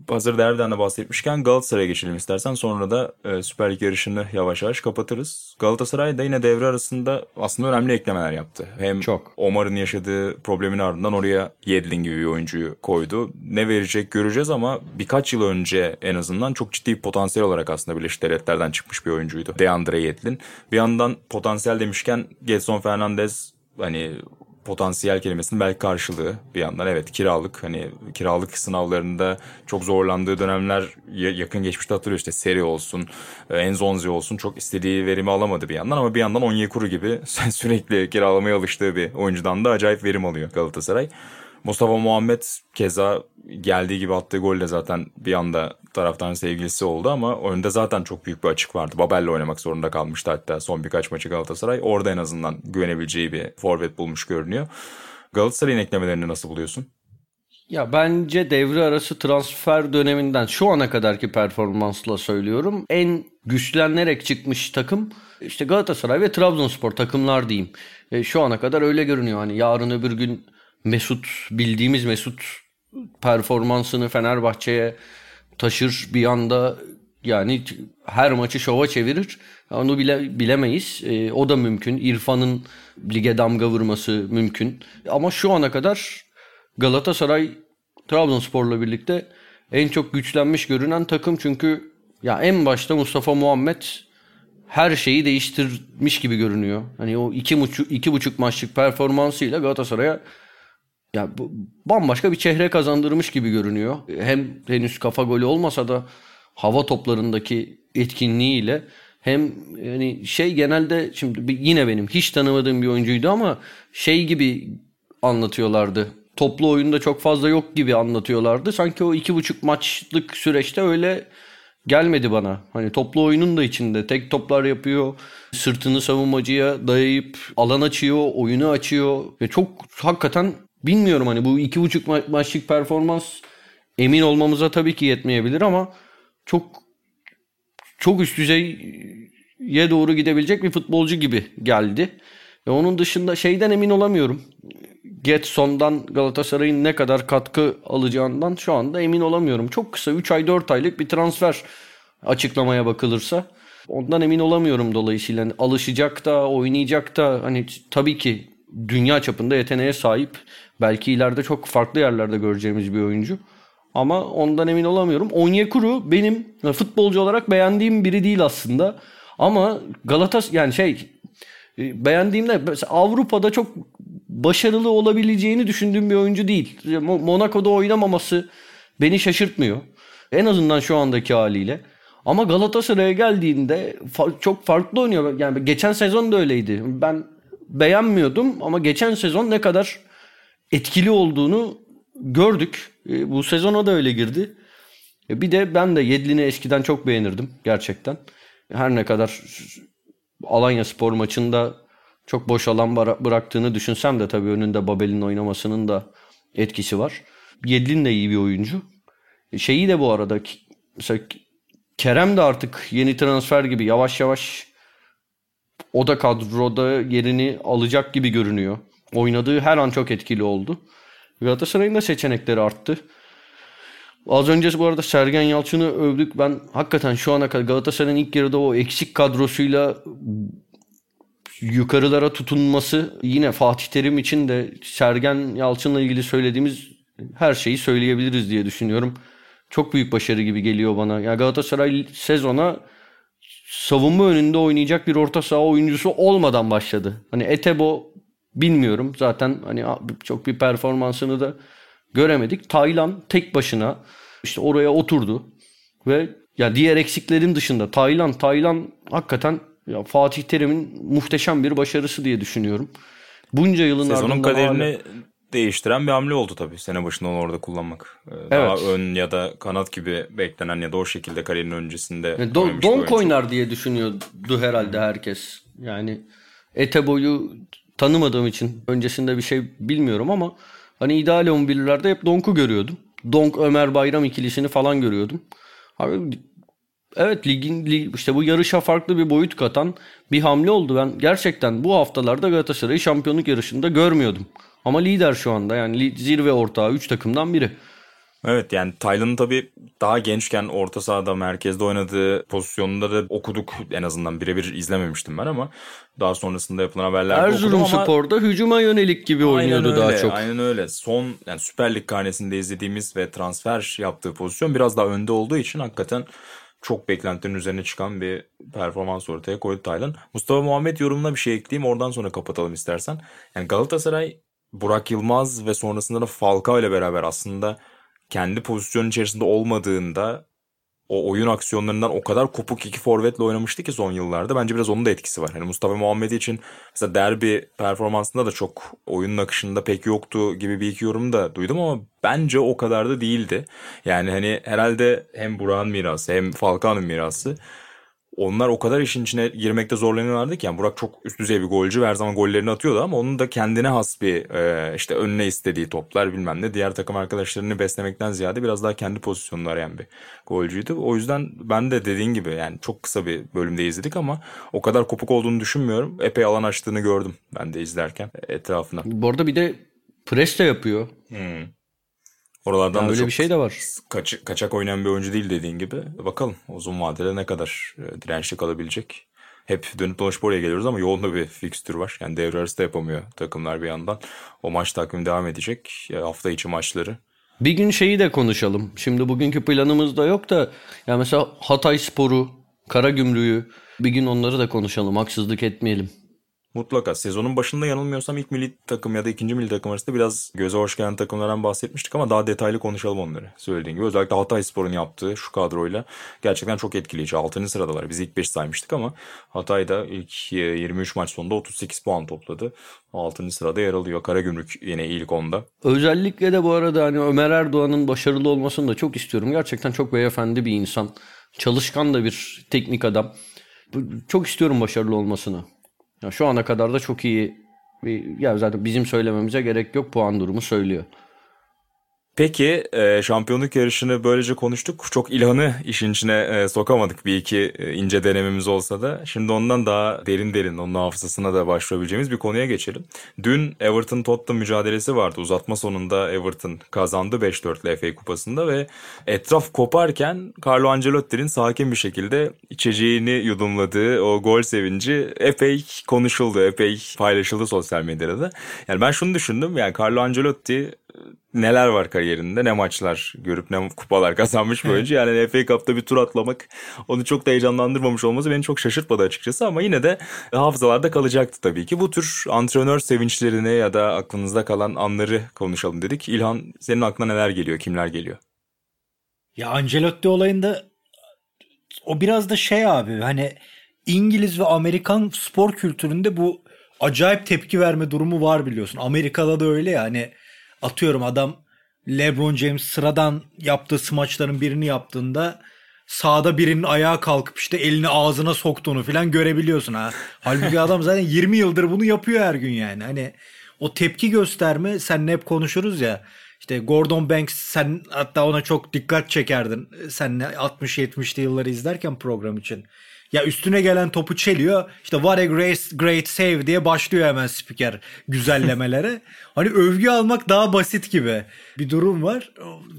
hazır derbiden de bahsetmişken Galatasaray'a geçelim istersen. Sonra da e, Süper Lig yarışını yavaş yavaş kapatırız. Galatasaray da yine devre arasında aslında önemli eklemeler yaptı. Hem Çok. Omar'ın yaşadığı problemin ardından oraya Yedlin gibi bir oyuncuyu koydu. Ne verecek göreceğiz ama birkaç yıl önce en azından çok ciddi bir potansiyel olarak aslında Birleşik Devletler'den çıkmış bir oyuncuydu. Deandre Yedlin. Bir yandan potansiyel demişken Gelson Fernandez hani potansiyel kelimesinin belki karşılığı bir yandan. Evet kiralık hani kiralık sınavlarında çok zorlandığı dönemler yakın geçmişte hatırlıyor işte seri olsun, e, Enzonzi olsun çok istediği verimi alamadı bir yandan ama bir yandan Onyekuru gibi sürekli kiralamaya alıştığı bir oyuncudan da acayip verim alıyor Galatasaray. Mustafa Muhammed keza geldiği gibi attığı golle zaten bir anda taraftarın sevgilisi oldu ama önünde zaten çok büyük bir açık vardı. Babel'le oynamak zorunda kalmıştı hatta son birkaç maçı Galatasaray. Orada en azından güvenebileceği bir forvet bulmuş görünüyor. Galatasaray'ın eklemelerini nasıl buluyorsun? Ya bence devre arası transfer döneminden şu ana kadarki performansla söylüyorum. En güçlenerek çıkmış takım işte Galatasaray ve Trabzonspor takımlar diyeyim. E, şu ana kadar öyle görünüyor. Hani yarın öbür gün Mesut bildiğimiz Mesut performansını Fenerbahçe'ye taşır bir anda yani her maçı şova çevirir. Onu bile bilemeyiz. E, o da mümkün. İrfan'ın lige damga vurması mümkün. Ama şu ana kadar Galatasaray Trabzonspor'la birlikte en çok güçlenmiş görünen takım çünkü ya en başta Mustafa Muhammed her şeyi değiştirmiş gibi görünüyor. Hani o iki buçuk, iki buçuk maçlık performansıyla Galatasaray'a ya bu, bambaşka bir çehre kazandırmış gibi görünüyor. Hem henüz kafa golü olmasa da hava toplarındaki etkinliğiyle hem yani şey genelde şimdi yine benim hiç tanımadığım bir oyuncuydu ama şey gibi anlatıyorlardı. Toplu oyunda çok fazla yok gibi anlatıyorlardı. Sanki o iki buçuk maçlık süreçte öyle gelmedi bana. Hani toplu oyunun da içinde tek toplar yapıyor. Sırtını savunmacıya dayayıp alan açıyor, oyunu açıyor. Ve çok hakikaten bilmiyorum hani bu iki buçuk ma- maçlık performans emin olmamıza tabii ki yetmeyebilir ama çok çok üst düzeye doğru gidebilecek bir futbolcu gibi geldi. Ve onun dışında şeyden emin olamıyorum. Getson'dan Galatasaray'ın ne kadar katkı alacağından şu anda emin olamıyorum. Çok kısa 3 ay 4 aylık bir transfer açıklamaya bakılırsa. Ondan emin olamıyorum dolayısıyla. Yani alışacak da oynayacak da hani tabii ki dünya çapında yeteneğe sahip. Belki ileride çok farklı yerlerde göreceğimiz bir oyuncu. Ama ondan emin olamıyorum. Onyekuru benim futbolcu olarak beğendiğim biri değil aslında. Ama Galatasaray yani şey e, beğendiğimde Avrupa'da çok başarılı olabileceğini düşündüğüm bir oyuncu değil. Monaco'da oynamaması beni şaşırtmıyor. En azından şu andaki haliyle. Ama Galatasaray'a geldiğinde çok farklı oynuyor. Yani geçen sezon da öyleydi. Ben beğenmiyordum ama geçen sezon ne kadar etkili olduğunu gördük. E, bu sezona da öyle girdi. E, bir de ben de Yedlin'i eskiden çok beğenirdim gerçekten. Her ne kadar Alanya Spor maçında çok boş alan bıraktığını düşünsem de tabii önünde Babel'in oynamasının da etkisi var. Yedlin de iyi bir oyuncu. E, şeyi de bu arada mesela Kerem de artık yeni transfer gibi yavaş yavaş o da kadroda yerini alacak gibi görünüyor. Oynadığı her an çok etkili oldu. Galatasaray'ın da seçenekleri arttı. Az önce bu arada Sergen Yalçın'ı övdük. Ben hakikaten şu ana kadar Galatasaray'ın ilk yarıda o eksik kadrosuyla yukarılara tutunması yine Fatih Terim için de Sergen Yalçın'la ilgili söylediğimiz her şeyi söyleyebiliriz diye düşünüyorum. Çok büyük başarı gibi geliyor bana. Ya Galatasaray sezona savunma önünde oynayacak bir orta saha oyuncusu olmadan başladı. Hani Etebo bilmiyorum. Zaten hani çok bir performansını da göremedik. Taylan tek başına işte oraya oturdu ve ya diğer eksiklerin dışında Taylan Taylan hakikaten ya Fatih Terim'in muhteşem bir başarısı diye düşünüyorum. Bunca yılın Sezonun ardından kaderini hala... değiştiren bir hamle oldu tabii sene başında onu orada kullanmak. Ee, evet. Daha ön ya da kanat gibi beklenen ya da o şekilde kariyerin öncesinde Don, Donk oynar diye düşünüyordu herhalde herkes. Yani Etebo'yu tanımadığım için öncesinde bir şey bilmiyorum ama hani ideal 11'lerde hep Donk'u görüyordum. Donk Ömer Bayram ikilisini falan görüyordum. Abi evet ligin lig, işte bu yarışa farklı bir boyut katan bir hamle oldu. Ben gerçekten bu haftalarda Galatasaray'ı şampiyonluk yarışında görmüyordum. Ama lider şu anda yani zirve ortağı 3 takımdan biri. Evet yani Taylan'ın tabii daha gençken orta sahada merkezde oynadığı pozisyonunda da okuduk en azından birebir izlememiştim ben ama daha sonrasında yapılan haberlerde Erzurum okudum ama Spor'da hücuma yönelik gibi oynuyordu öyle, daha çok. Aynen öyle. Son yani Süper Lig karnesinde izlediğimiz ve transfer yaptığı pozisyon biraz daha önde olduğu için hakikaten çok beklentilerin üzerine çıkan bir performans ortaya koydu Taylan. Mustafa Muhammed yorumuna bir şey ekleyeyim oradan sonra kapatalım istersen. Yani Galatasaray Burak Yılmaz ve sonrasında da Falcao ile beraber aslında kendi pozisyonun içerisinde olmadığında o oyun aksiyonlarından o kadar kopuk iki forvetle oynamıştı ki son yıllarda. Bence biraz onun da etkisi var. Hani Mustafa Muhammed için mesela derbi performansında da çok oyunun akışında pek yoktu gibi bir iki yorum da duydum ama bence o kadar da değildi. Yani hani herhalde hem Burak'ın mirası hem Falcao'nun mirası onlar o kadar işin içine girmekte zorlanıyorlardı ki yani Burak çok üst düzey bir golcü ve her zaman gollerini atıyordu ama onun da kendine has bir e, işte önüne istediği toplar bilmem ne diğer takım arkadaşlarını beslemekten ziyade biraz daha kendi pozisyonunu arayan bir golcüydü. O yüzden ben de dediğin gibi yani çok kısa bir bölümde izledik ama o kadar kopuk olduğunu düşünmüyorum. Epey alan açtığını gördüm ben de izlerken etrafına. Bu arada bir de pres de yapıyor. Hmm. Oralardan Yani da öyle çok bir şey de var. kaç, kaçak oynayan bir oyuncu değil dediğin gibi. Bakalım uzun vadede ne kadar e, dirençli kalabilecek. Hep dönüp dolaşıp oraya geliyoruz ama yoğun da bir fikstür var. Yani devre arası da yapamıyor takımlar bir yandan. O maç takvimi devam edecek. E, Hafta içi maçları. Bir gün şeyi de konuşalım. Şimdi bugünkü planımızda yok da ya mesela Hatay Sporu, Karagümrük'ü bir gün onları da konuşalım. Haksızlık etmeyelim. Mutlaka sezonun başında yanılmıyorsam ilk milli takım ya da ikinci milli takım arasında biraz göze hoş gelen takımlardan bahsetmiştik ama daha detaylı konuşalım onları. Söylediğin gibi özellikle Hatay Spor'un yaptığı şu kadroyla gerçekten çok etkileyici. 6. sıradalar. Biz ilk 5 saymıştık ama Hatay da ilk 23 maç sonunda 38 puan topladı. 6. sırada yer alıyor. Karagümrük yine ilk 10'da. Özellikle de bu arada hani Ömer Erdoğan'ın başarılı olmasını da çok istiyorum. Gerçekten çok beyefendi bir insan. Çalışkan da bir teknik adam. Çok istiyorum başarılı olmasını. Ya şu ana kadar da çok iyi bir ya zaten bizim söylememize gerek yok. Puan durumu söylüyor. Peki e, şampiyonluk yarışını böylece konuştuk. Çok İlhan'ı işin içine e, sokamadık bir iki e, ince denememiz olsa da. Şimdi ondan daha derin derin onun hafızasına da başvurabileceğimiz bir konuya geçelim. Dün Everton Tottenham mücadelesi vardı. Uzatma sonunda Everton kazandı 5-4'le FA kupasında ve etraf koparken Carlo Ancelotti'nin sakin bir şekilde içeceğini yudumladığı o gol sevinci epey konuşuldu, epey paylaşıldı sosyal medyada da. Yani ben şunu düşündüm yani Carlo Ancelotti neler var kariyerinde ne maçlar görüp ne kupalar kazanmış böylece yani FA Cup'ta bir tur atlamak onu çok da heyecanlandırmamış olması beni çok şaşırtmadı açıkçası ama yine de hafızalarda kalacaktı tabii ki. Bu tür antrenör sevinçlerini ya da aklınızda kalan anları konuşalım dedik. İlhan senin aklına neler geliyor kimler geliyor? Ya Ancelotti olayında o biraz da şey abi hani İngiliz ve Amerikan spor kültüründe bu acayip tepki verme durumu var biliyorsun. Amerika'da da öyle ya hani atıyorum adam LeBron James sıradan yaptığı smaçların birini yaptığında sağda birinin ayağa kalkıp işte elini ağzına soktuğunu falan görebiliyorsun ha. Halbuki adam zaten 20 yıldır bunu yapıyor her gün yani. Hani o tepki gösterme sen hep konuşuruz ya. İşte Gordon Banks sen hatta ona çok dikkat çekerdin. Senle 60-70'li yılları izlerken program için. Ya üstüne gelen topu çeliyor. İşte what a great, great save diye başlıyor hemen spiker güzellemelere. hani övgü almak daha basit gibi bir durum var.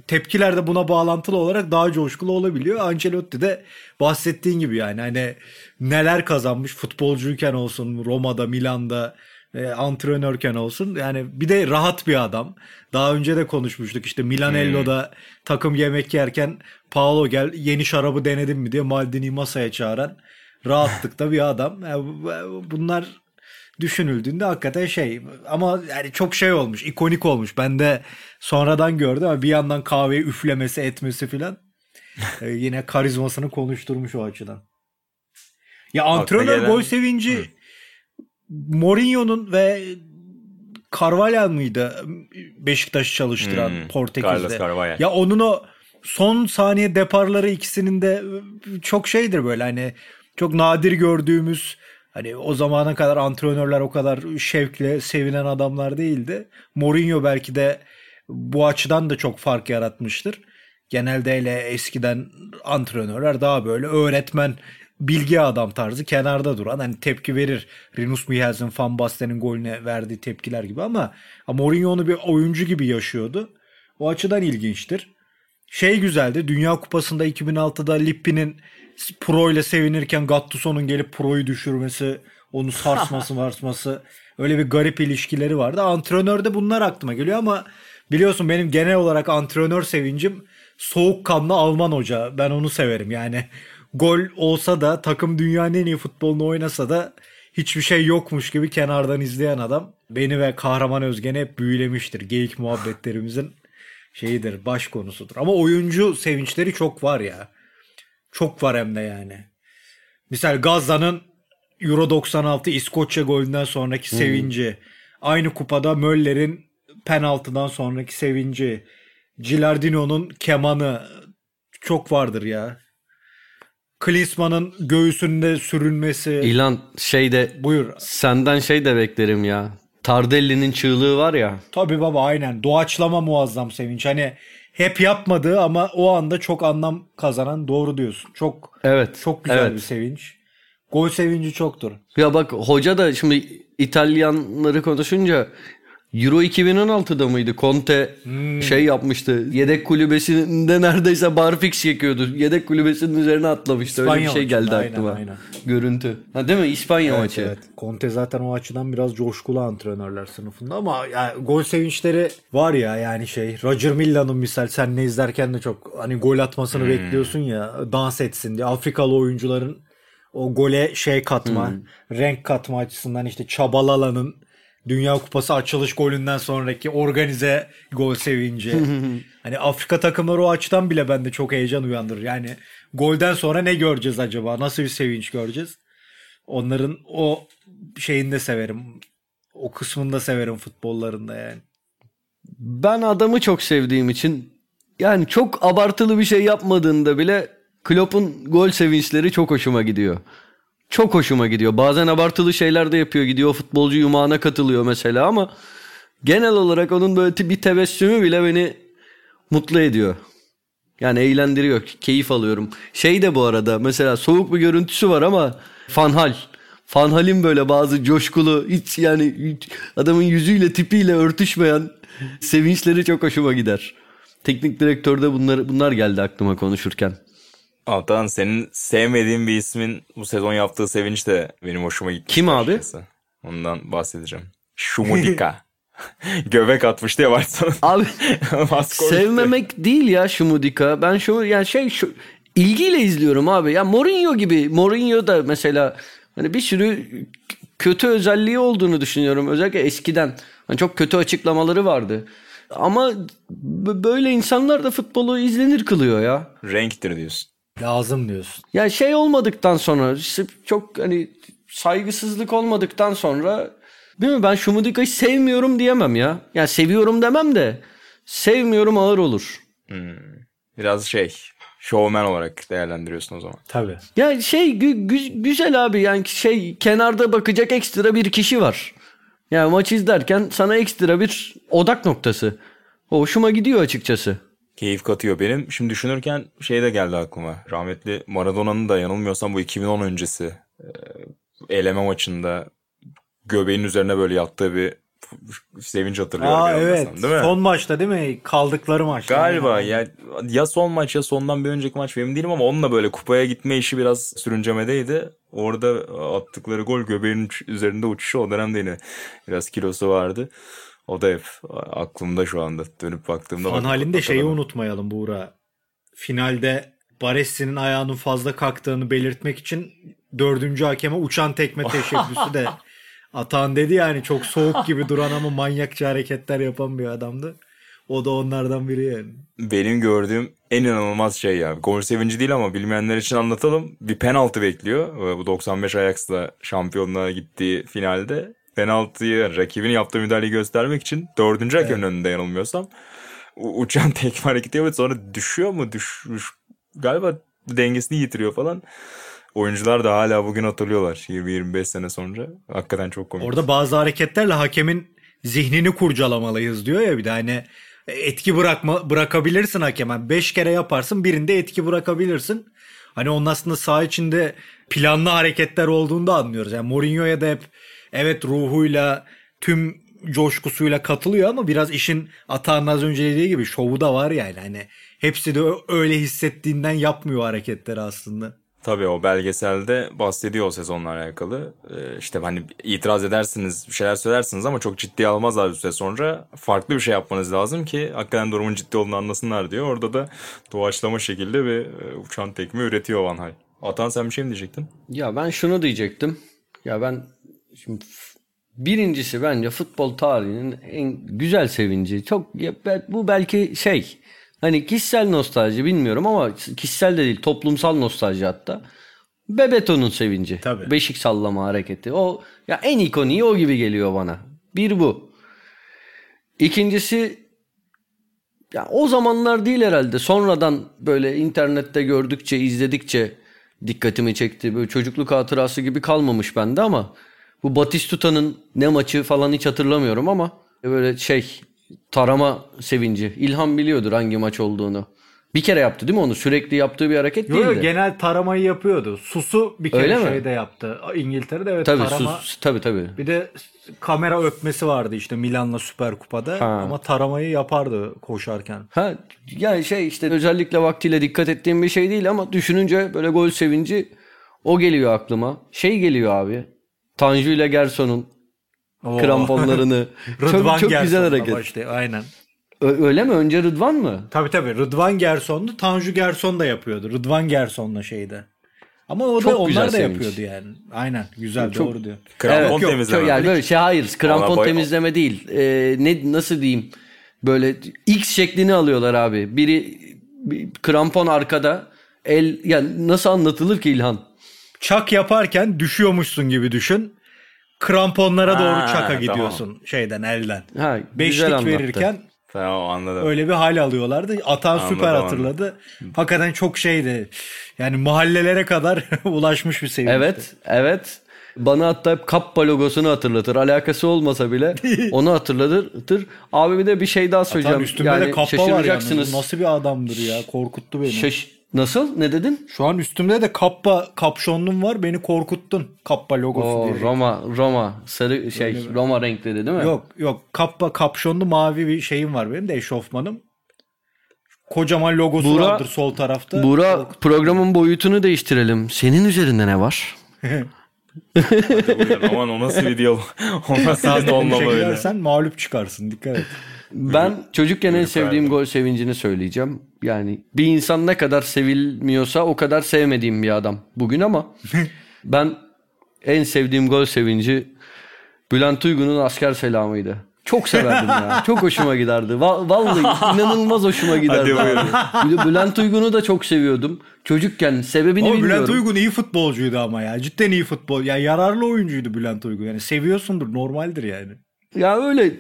Tepkiler de buna bağlantılı olarak daha coşkulu olabiliyor. Ancelotti de bahsettiğin gibi yani hani neler kazanmış futbolcuyken olsun Roma'da, Milan'da e, antrenörken olsun. Yani bir de rahat bir adam. Daha önce de konuşmuştuk işte Milanello'da takım yemek yerken Paolo gel yeni şarabı denedin mi diye Maldini'yi masaya çağıran rahatlıkta bir adam. Yani bu- bunlar düşünüldüğünde hakikaten şey ama yani çok şey olmuş ikonik olmuş ben de sonradan gördüm ama bir yandan kahveyi üflemesi etmesi filan e, yine karizmasını konuşturmuş o açıdan. Ya antrenör gelen- gol sevinci Mourinho'nun ve Carvalhal mıydı Beşiktaş'ı çalıştıran Hmm, Portekiz'de? Carlos. Ya onun o son saniye deparları ikisinin de çok şeydir böyle hani çok nadir gördüğümüz hani o zamana kadar antrenörler o kadar şevkle sevinen adamlar değildi. Mourinho belki de bu açıdan da çok fark yaratmıştır. Genelde hele eskiden antrenörler daha böyle öğretmen bilgi adam tarzı kenarda duran hani tepki verir. Rinus Michels'in Van Basten'in golüne verdiği tepkiler gibi ama Mourinho onu bir oyuncu gibi yaşıyordu. O açıdan ilginçtir. Şey güzeldi. Dünya Kupası'nda 2006'da Lippi'nin Pro ile sevinirken Gattuso'nun gelip Pro'yu düşürmesi, onu sarsması marsması öyle bir garip ilişkileri vardı. Antrenörde bunlar aklıma geliyor ama biliyorsun benim genel olarak antrenör sevincim soğukkanlı Alman hoca. Ben onu severim yani. Gol olsa da takım dünyanın en iyi futbolunu oynasa da hiçbir şey yokmuş gibi kenardan izleyen adam beni ve Kahraman Özgen'i hep büyülemiştir. Geyik muhabbetlerimizin şeyidir, baş konusudur. Ama oyuncu sevinçleri çok var ya. Çok var hem de yani. Misal Gazza'nın Euro 96 İskoçya golünden sonraki hmm. sevinci. Aynı kupada Möller'in penaltıdan sonraki sevinci. Gilardino'nun kemanı çok vardır ya. Klinsmann'ın göğsünde sürünmesi. İlan şeyde Buyur. Senden şey de beklerim ya. Tardelli'nin çığlığı var ya. Tabii baba aynen. Doğaçlama muazzam sevinç. Hani hep yapmadığı ama o anda çok anlam kazanan doğru diyorsun. Çok evet. Çok güzel evet. bir sevinç. Gol sevinci çoktur. Ya bak hoca da şimdi İtalyanları konuşunca Euro 2016'da mıydı? Conte hmm. şey yapmıştı. Yedek kulübesinde neredeyse barfix çekiyordu. Yedek kulübesinin üzerine atlamıştı. İspanya Öyle bir şey geldi aynen, aklıma. Aynen. Görüntü. Ha değil mi? İspanya evet, maçı. Evet. Conte zaten o açıdan biraz coşkulu antrenörler sınıfında ama yani gol sevinçleri var ya yani şey Roger Millan'ın misal sen ne izlerken de çok hani gol atmasını hmm. bekliyorsun ya dans etsin diye Afrikalı oyuncuların o gole şey katma, hmm. renk katma açısından işte Çabalalan'ın Dünya Kupası açılış golünden sonraki organize gol sevinci. hani Afrika takımları o açıdan bile bende çok heyecan uyandırır. Yani golden sonra ne göreceğiz acaba? Nasıl bir sevinç göreceğiz? Onların o şeyini de severim. O kısmını da severim futbollarında yani. Ben adamı çok sevdiğim için yani çok abartılı bir şey yapmadığında bile Klopp'un gol sevinçleri çok hoşuma gidiyor. Çok hoşuma gidiyor. Bazen abartılı şeyler de yapıyor. Gidiyor futbolcu yumağına katılıyor mesela ama genel olarak onun böyle bir tebessümü bile beni mutlu ediyor. Yani eğlendiriyor. Keyif alıyorum. Şey de bu arada mesela soğuk bir görüntüsü var ama Fanhal. Fanhal'in böyle bazı coşkulu hiç yani adamın yüzüyle tipiyle örtüşmeyen sevinçleri çok hoşuma gider. Teknik direktörde bunlar bunlar geldi aklıma konuşurken. Altan senin sevmediğin bir ismin bu sezon yaptığı sevinç de benim hoşuma gitti. Kim abi? Ondan bahsedeceğim. Şumudika. Göbek atmıştı ya Barcelona. Abi sevmemek değil ya Şumudika. Ben şu yani şey şu ilgiyle izliyorum abi. Ya Mourinho gibi. Mourinho da mesela hani bir sürü kötü özelliği olduğunu düşünüyorum. Özellikle eskiden. Hani çok kötü açıklamaları vardı. Ama böyle insanlar da futbolu izlenir kılıyor ya. Renktir diyorsun. Lazım diyorsun. Ya şey olmadıktan sonra işte çok hani saygısızlık olmadıktan sonra değil mi ben Şumudika'yı sevmiyorum diyemem ya. Yani seviyorum demem de sevmiyorum ağır olur. Hmm. Biraz şey showman olarak değerlendiriyorsun o zaman. Tabii. Ya şey gü- gü- güzel abi yani şey kenarda bakacak ekstra bir kişi var. Yani maç izlerken sana ekstra bir odak noktası. Hoşuma gidiyor açıkçası keyif katıyor benim. Şimdi düşünürken şey de geldi aklıma. Rahmetli Maradona'nın da yanılmıyorsam bu 2010 öncesi e, eleme maçında göbeğin üzerine böyle yattığı bir sevinç hatırlıyorum. Aa, evet. Değil mi? Son maçta değil mi? Kaldıkları maç. Galiba yani. ya ya son maç ya sondan bir önceki maç benim değilim ama onunla böyle kupaya gitme işi biraz sürüncemedeydi. Orada attıkları gol göbeğin üzerinde uçuşu o dönemde yine biraz kilosu vardı. O da hep aklımda şu anda dönüp baktığımda. Fan halinde şeyi unutmayalım Buğra. Finalde Baresi'nin ayağının fazla kalktığını belirtmek için dördüncü hakeme uçan tekme teşebbüsü de atan dedi yani çok soğuk gibi duran ama manyakça hareketler yapan bir adamdı. O da onlardan biri yani. Benim gördüğüm en inanılmaz şey ya. Gol sevinci değil ama bilmeyenler için anlatalım. Bir penaltı bekliyor. Bu 95 Ajax'la şampiyonluğa gittiği finalde penaltıyı rakibin yaptığı müdahaleyi göstermek için dördüncü hakemin evet. önünde yanılmıyorsam uçan tekme hareketi yapıyor sonra düşüyor mu düş, düş galiba dengesini yitiriyor falan. Oyuncular da hala bugün hatırlıyorlar 20-25 sene sonra. Hakikaten çok komik. Orada bazı hareketlerle hakemin zihnini kurcalamalıyız diyor ya bir de hani etki bırakma bırakabilirsin hakemen. Beş kere yaparsın birinde etki bırakabilirsin. Hani onun aslında saha içinde planlı hareketler olduğunu da anlıyoruz. Yani Mourinho'ya da hep evet ruhuyla tüm coşkusuyla katılıyor ama biraz işin Atağ'ın az önce dediği gibi şovu da var yani. Hani hepsi de öyle hissettiğinden yapmıyor hareketleri aslında. Tabii o belgeselde bahsediyor o sezonla alakalı. Ee, işte hani itiraz edersiniz, bir şeyler söylersiniz ama çok ciddiye almazlar bir süre sonra. Farklı bir şey yapmanız lazım ki hakikaten durumun ciddi olduğunu anlasınlar diyor. Orada da doğaçlama şekilde bir e, uçan tekme üretiyor Van Hal. Atan sen bir şey mi diyecektin? Ya ben şunu diyecektim. Ya ben Şimdi birincisi bence futbol tarihinin en güzel sevinci. Çok bu belki şey hani kişisel nostalji bilmiyorum ama kişisel de değil toplumsal nostalji hatta. Bebeto'nun sevinci. Tabii. Beşik sallama hareketi. O ya en ikoniği o gibi geliyor bana. Bir bu. İkincisi ya o zamanlar değil herhalde. Sonradan böyle internette gördükçe, izledikçe dikkatimi çekti. Böyle çocukluk hatırası gibi kalmamış bende ama bu Batistuta'nın ne maçı falan hiç hatırlamıyorum ama böyle şey tarama sevinci. İlhan biliyordur hangi maç olduğunu. Bir kere yaptı değil mi onu? Sürekli yaptığı bir hareket Yo, değildi. yo, genel taramayı yapıyordu. Susu bir kere Öyle mi? şeyde yaptı. İngiltere'de evet tabii tarama. sus, tabii tabii. Bir de kamera öpmesi vardı işte Milan'la Süper Kupa'da. Ha. Ama taramayı yapardı koşarken. Ha yani şey işte özellikle vaktiyle dikkat ettiğim bir şey değil ama düşününce böyle gol sevinci o geliyor aklıma. Şey geliyor abi. Tanju ile Gerson'un Oo. kramponlarını. Rıdvan çok çok güzel hareket. başlıyor, Aynen. Ö- öyle mi? Önce Rıdvan mı? Tabii tabii Rıdvan Gerson'du. Tanju Gerson da yapıyordu. Rıdvan Gerson'la şeyde. Ama o da Çok onlar da sevinç. yapıyordu yani. Aynen. Güzel Çok- doğru diyor. Krampon Evet, yok, temizleme. çok- yani böyle şey hayır. Krampon boy- temizleme değil. Ee, ne nasıl diyeyim? Böyle X şeklini alıyorlar abi. Biri bir krampon arkada. El yani nasıl anlatılır ki İlhan? Çak yaparken düşüyormuşsun gibi düşün. Kramponlara doğru Ha, çaka tamam. gidiyorsun şeyden elden. Ha, Beşlik anlattı. verirken Tamam anladım. öyle bir hal alıyorlardı. Atan Anladım, süper anladım. hatırladı. Hakikaten çok şeydi. Yani mahallelere kadar ulaşmış bir sevinçti. Evet, evet. Bana hatta hep Kappa logosunu hatırlatır. Alakası olmasa bile onu hatırlatır. Abi bir de bir şey daha söyleyeceğim. Atan üstümde yani de kappa var yani. Nasıl bir adamdır ya. Korkuttu beni. Şaş- Nasıl? Ne dedin? Şu an üstümde de kappa kapşonlum var. Beni korkuttun. Kappa logosu O diye. Roma, Roma, sarı şey, Roma renkleri değil mi? Yok yok kappa kapşonlu mavi bir şeyim var benim de eşofmanım. Kocaman logosu Buğra- vardır sol tarafta. Buğra programın boyutunu değiştirelim. Senin üzerinde ne var? Aman o nasıl bir diyalog. o nasıl bir tonlama Şey öyle. gidersen mağlup çıkarsın dikkat et. Ben çocukken en sevdiğim gol sevincini söyleyeceğim. Yani bir insan ne kadar sevilmiyorsa o kadar sevmediğim bir adam bugün ama ben en sevdiğim gol sevinci Bülent Uygun'un asker selamıydı. Çok severdim ya. Çok hoşuma giderdi. Va- vallahi inanılmaz hoşuma giderdi. Hadi Bülent Uygun'u da çok seviyordum. Çocukken sebebini Ama bilmiyorum. Bülent Uygun iyi futbolcuydu ama ya. Cidden iyi futbol. Ya yararlı oyuncuydu Bülent Uygun. Yani seviyorsundur normaldir yani. Ya öyle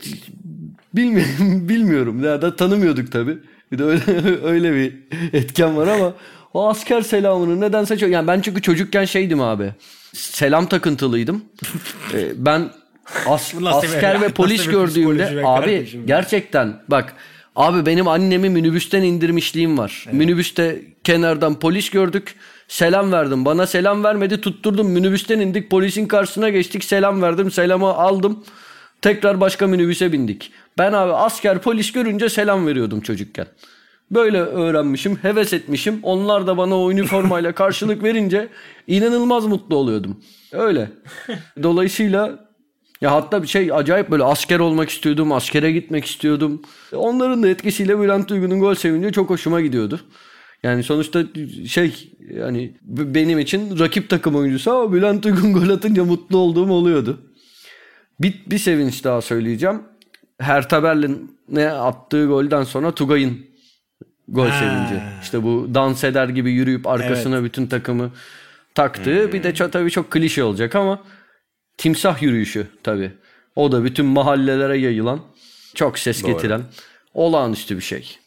bilmiyorum bilmiyorum ya da tanımıyorduk tabi. Bir de öyle öyle bir etken var ama o asker selamını nedense çok yani ben çünkü çocukken şeydim abi. Selam takıntılıydım. Ee, ben as- asker ve polis gördüğümde abi kardeşim? gerçekten bak abi benim annemi minibüsten indirmişliğim var. Minibüste kenardan polis gördük. Selam verdim. Bana selam vermedi. Tutturdum. Minibüsten indik. Polisin karşısına geçtik. Selam verdim. Selamı aldım. Tekrar başka minibüse bindik. Ben abi asker polis görünce selam veriyordum çocukken. Böyle öğrenmişim, heves etmişim. Onlar da bana o üniformayla karşılık verince inanılmaz mutlu oluyordum. Öyle. Dolayısıyla ya hatta bir şey acayip böyle asker olmak istiyordum, askere gitmek istiyordum. Onların da etkisiyle Bülent Uygun'un gol sevinci çok hoşuma gidiyordu. Yani sonuçta şey yani benim için rakip takım oyuncusu ama Bülent Uygun gol atınca mutlu olduğum oluyordu. Bir, bir sevinç daha söyleyeceğim. Hertha Berlin'e attığı golden sonra Tugay'ın gol Ha. sevinci. İşte bu dans eder gibi yürüyüp arkasına bütün takımı taktığı. Bir de çok, tabii çok klişe olacak ama timsah yürüyüşü tabii. O da bütün mahallelere yayılan, çok ses Doğru. getiren olağanüstü bir şey.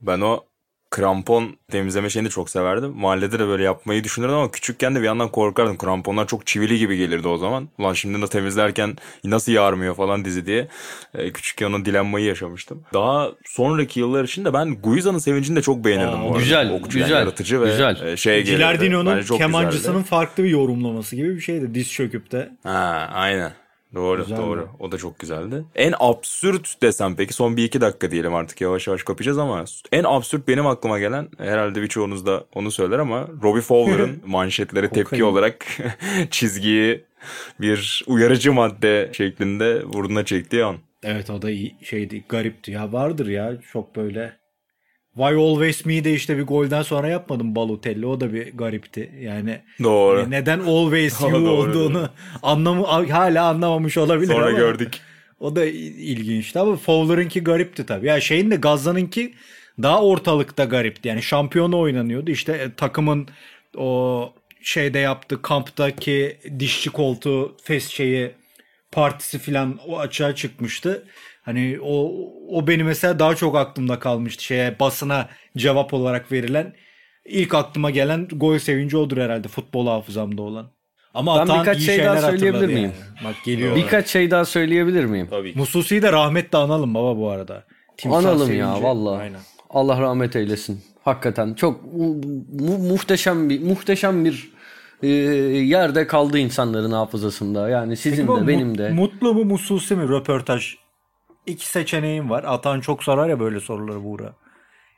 Ben o krampon temizleme şeyini de çok severdim. Mahallede de böyle yapmayı düşünürdüm ama küçükken de bir yandan korkardım. Kramponlar çok çivili gibi gelirdi o zaman. Ulan şimdi de temizlerken nasıl yarmıyor falan dizi diye. Ee, küçükken onun dilenmayı yaşamıştım. Daha sonraki yıllar için de ben Guiza'nın sevincini de çok beğenirdim. Aa, bu arada. güzel, yani güzel, yaratıcı ve güzel. e, şey gelirdi. Çok kemancısının güzeldi. farklı bir yorumlaması gibi bir şeydi. Diz çöküp de. Ha, aynen. Doğru Güzeldi. doğru. O da çok güzeldi. En absürt desem peki son bir iki dakika diyelim artık yavaş yavaş kapayacağız ama en absürt benim aklıma gelen herhalde birçoğunuz da onu söyler ama Robbie Fowler'ın manşetlere tepki olarak çizgiyi bir uyarıcı madde şeklinde burnuna çektiği an. Evet o da iyi şeydi. Garipti. Ya vardır ya çok böyle Why Always Me de işte bir golden sonra yapmadım Balotelli. O da bir garipti. Yani Doğru. e, neden Always You Doğru, olduğunu doğru. anlamı hala anlamamış olabilir Sonra ama gördük. o da il- ilginçti ama Fowler'ınki garipti tabii. Ya şeyin de Gazza'nınki daha ortalıkta garipti. Yani şampiyonu oynanıyordu. İşte e, takımın o şeyde yaptığı kamptaki dişçi koltuğu fes şeyi partisi filan o açığa çıkmıştı. Hani o o benim mesela daha çok aklımda kalmıştı. Şeye basına cevap olarak verilen ilk aklıma gelen gol sevinci odur herhalde futbol hafızamda olan. Ama Ben birkaç iyi şey daha şeyler söyleyebilir miyim? yani. Bak geliyor. Birkaç şey daha söyleyebilir miyim? Tabii. Mususi'yi de rahmetle analım baba bu arada. Timsah Analım ya sevinci. vallahi. Aynen. Allah rahmet eylesin. Hakikaten çok mu- mu- muhteşem bir muhteşem bir e, yerde kaldı insanların hafızasında. Yani sizin Peki de benim de. Mutlu mu Mususi mi röportaj? İki seçeneğim var. Atan çok sorar ya böyle soruları Buğra.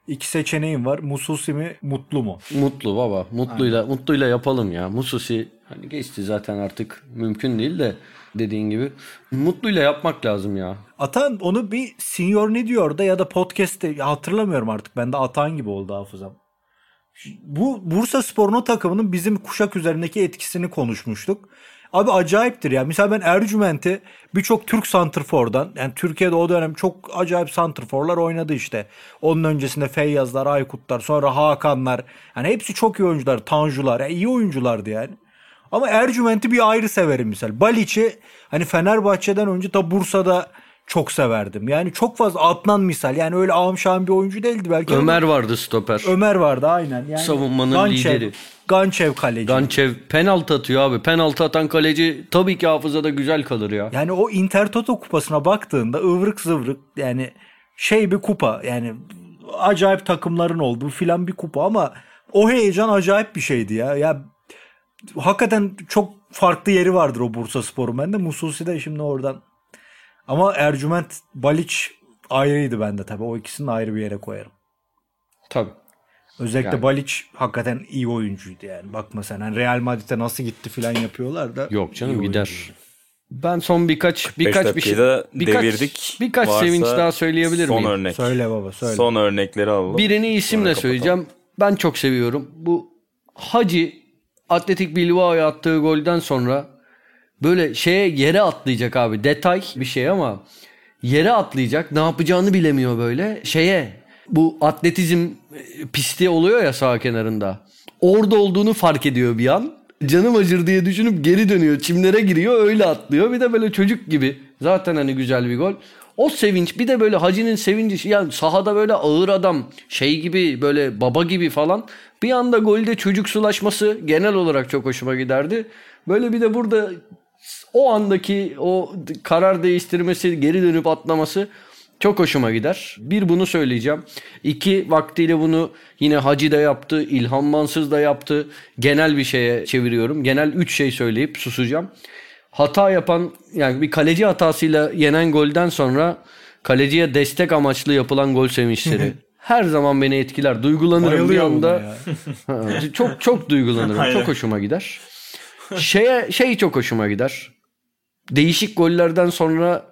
İki seçeneğim var. Mususi mi Mutlu mu? Mutlu baba. Mutluyla mutluyla yapalım ya. Mususi hani geçti zaten artık mümkün değil de dediğin gibi. Mutluyla yapmak lazım ya. Atan onu bir senior ne diyor da ya da podcast'te ya hatırlamıyorum artık. Ben de Atan gibi oldu hafızam. Bu Bursa Spor'un takımının bizim kuşak üzerindeki etkisini konuşmuştuk. Abi acayiptir ya. Mesela ben Ercüment'i birçok Türk santrfordan yani Türkiye'de o dönem çok acayip santrforlar oynadı işte. Onun öncesinde Feyyazlar, Aykutlar, sonra Hakanlar. Yani hepsi çok iyi oyuncular. Tanjular. Yani iyi oyunculardı yani. Ama Ercüment'i bir ayrı severim misal. Balic'i hani Fenerbahçe'den önce ta Bursa'da çok severdim. Yani çok fazla Adnan misal. Yani öyle ağım bir oyuncu değildi belki. ama Ömer vardı stoper. Ömer vardı aynen. Yani Savunmanın Gançev- lideri. Gançev kaleci. Gançev penaltı atıyor abi. Penaltı atan kaleci tabii ki hafızada güzel kalır ya. Yani o Intertoto kupasına baktığında ıvrık zıvrık yani şey bir kupa yani acayip takımların olduğu filan bir kupa ama o heyecan acayip bir şeydi ya. Ya hakikaten çok farklı yeri vardır o Bursa Spor'un. Ben de Mususi de şimdi oradan. Ama Ercüment Baliç ayrıydı bende tabii. O ikisini ayrı bir yere koyarım. Tabii. Özellikle Yani. Baliç hakikaten iyi oyuncuydu yani. Bakma sen hani Real Madrid'e nasıl gitti filan yapıyorlar da. Yok canım gider. oyuncuydu. Ben son birkaç birkaç bir şey birkaç, devirdik. birkaç Varsa sevinç daha söyleyebilir son miyim? örnek. Söyle baba söyle. Son örnekleri alalım. Birini isimle söyleyeceğim. Ben çok seviyorum. Bu Hacı Atletik Bilbao'ya attığı golden sonra böyle şeye yere atlayacak abi. Detay bir şey ama yere atlayacak. Ne yapacağını bilemiyor böyle. Şeye bu atletizm e, pisti oluyor ya sağ kenarında. Orada olduğunu fark ediyor bir an. Canım acır diye düşünüp geri dönüyor. Çimlere giriyor öyle atlıyor. Bir de böyle çocuk gibi. Zaten hani güzel bir gol. O sevinç bir de böyle Hacı'nın sevinci yani sahada böyle ağır adam şey gibi böyle baba gibi falan bir anda golde çocuksulaşması genel olarak çok hoşuma giderdi. Böyle bir de burada o andaki o karar değiştirmesi geri dönüp atlaması çok hoşuma gider. Bir bunu söyleyeceğim. İki vaktiyle bunu yine Hacı da yaptı. İlhan Mansız da yaptı. Genel bir şeye çeviriyorum. Genel üç şey söyleyip susacağım. Hata yapan yani bir kaleci hatasıyla yenen golden sonra kaleciye destek amaçlı yapılan gol sevinçleri. Her zaman beni etkiler. Duygulanırım bir Bayılıyor buna anda. çok çok duygulanırım. Çok hoşuma gider. Şeye şey çok hoşuma gider. Değişik gollerden sonra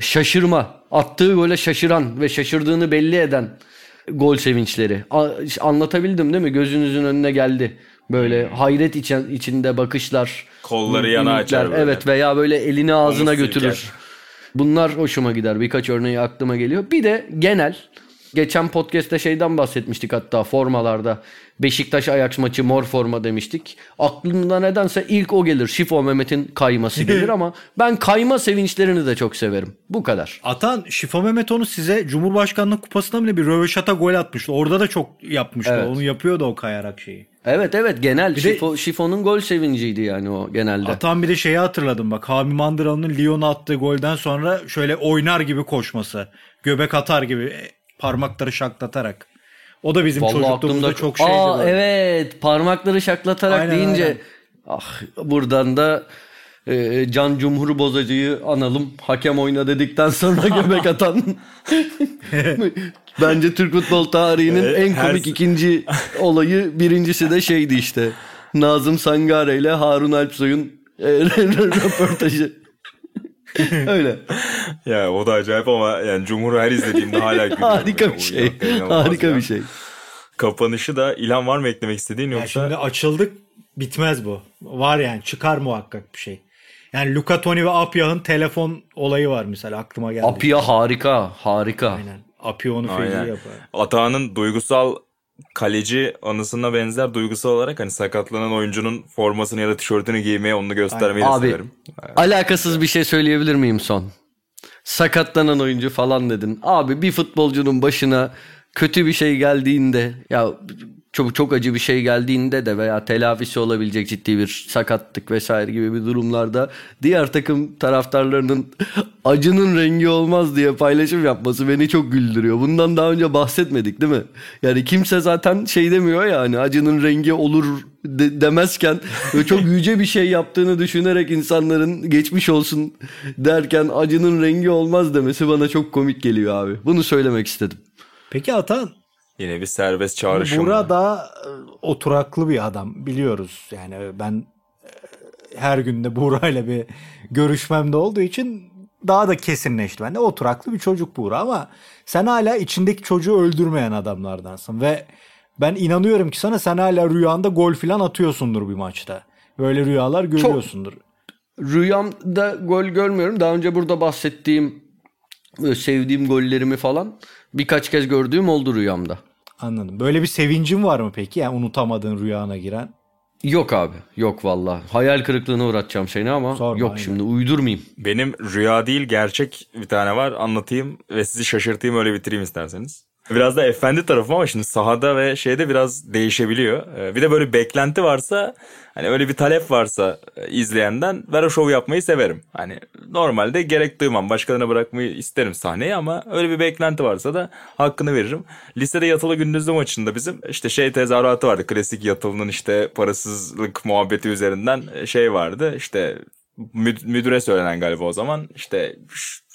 şaşırma, attığı gole şaşıran ve şaşırdığını belli eden gol sevinçleri. A- anlatabildim değil mi? Gözünüzün önüne geldi. Böyle hayret içen, içinde bakışlar. Kolları yana açar böyle. Evet veya böyle elini ağzına Omuz götürür. silker. Bunlar hoşuma gider. Birkaç örneği aklıma geliyor. Bir de genel geçen podcast'te şeyden bahsetmiştik hatta formalarda. Beşiktaş Ajax maçı mor forma demiştik. Aklımda nedense ilk o gelir. Şifo Mehmet'in kayması gelir ama ben kayma sevinçlerini de çok severim. Bu kadar. Atan Şifa Mehmet onu size Cumhurbaşkanlığı kupasında bile bir röveşata gol atmıştı. Orada da çok yapmıştı. Evet. Onu yapıyordu o kayarak şeyi. Evet evet genel de- Şifo, Şifo'nun gol sevinciydi yani o genelde. Atan bir de şeyi hatırladım bak. Hami Mandıralı'nın Lyon'a attığı golden sonra şöyle oynar gibi koşması. Göbek atar gibi e, parmakları şaklatarak. O da bizim Vallahi çocukluğumuzda çok şeydi. Aa böyle. evet parmakları şaklatarak Aynen, deyince aynen. ah buradan da e, Can Cumhur Bozacı'yı analım. Hakem oyna dedikten sonra göbek atan. Bence Türk futbol tarihinin Evet, en her- komik ikinci olayı birincisi de şeydi işte. Nazım Sangare ile Harun Alpsoy'un e, röportajı. Öyle. ya o da acayip ama yani Cumhur her izlediğimde hala gülüyorum. Harika bir şey. Harika ya. bir şey. Kapanışı da İlhan var mı eklemek istediğin yoksa? şimdi açıldık bitmez bu. Var yani çıkar muhakkak bir şey. Yani Luca Toni ve Apyah'ın telefon olayı var mesela aklıma geldi. Apia harika. Harika. Aynen. Apya onu feci yapar. Atağan'ın duygusal kaleci anısına benzer duygusal olarak hani sakatlanan oyuncunun formasını ya da tişörtünü giymeye onu göstermeyi de Abi severim. alakasız bir şey söyleyebilir miyim son? Sakatlanan oyuncu falan dedin. Abi bir futbolcunun başına kötü bir şey geldiğinde ya çok çok acı bir şey geldiğinde de veya telafisi olabilecek ciddi bir sakatlık vesaire gibi bir durumlarda diğer takım taraftarlarının acının rengi olmaz diye paylaşım yapması beni çok güldürüyor. Bundan daha önce bahsetmedik değil mi? Yani kimse zaten şey demiyor ya hani acının rengi olur de- demezken çok yüce bir şey yaptığını düşünerek insanların geçmiş olsun derken acının rengi olmaz demesi bana çok komik geliyor abi. Bunu söylemek istedim. Peki Atan Yine bir serbest çağrışım. Buğra var. da e, oturaklı bir adam biliyoruz. Yani ben e, her günde Buğra ile bir görüşmemde olduğu için daha da kesinleşti. Ben de oturaklı bir çocuk Buğra ama sen hala içindeki çocuğu öldürmeyen adamlardansın ve ben inanıyorum ki sana sen hala rüyanda gol falan atıyorsundur bir maçta. Böyle rüyalar görüyorsundur. Rüyamda gol görmüyorum. Daha önce burada bahsettiğim böyle sevdiğim gollerimi falan birkaç kez gördüğüm oldu rüyamda. Anladım. Böyle bir sevincin var mı peki? Yani unutamadığın rüyana giren. Yok abi. Yok valla. Hayal kırıklığına uğratacağım seni ama Sorma, yok aynen. şimdi uydurmayayım. Benim rüya değil gerçek bir tane var anlatayım ve sizi şaşırtayım öyle bitireyim isterseniz. Biraz da efendi tarafım ama şimdi sahada ve şeyde biraz değişebiliyor. Ee, Bir de böyle beklenti varsa hani öyle bir talep varsa e, izleyenden ben o şovu yapmayı severim. Hani normalde gerek duymam başkalarına bırakmayı isterim sahneyi ama öyle bir beklenti varsa da hakkını veririm. Lisede yatılı gündüzlü maçında bizim işte şey tezahüratı vardı. Klasik yatılının işte parasızlık muhabbeti üzerinden e, şey vardı. İşte mü- müdüre söylenen galiba o zaman işte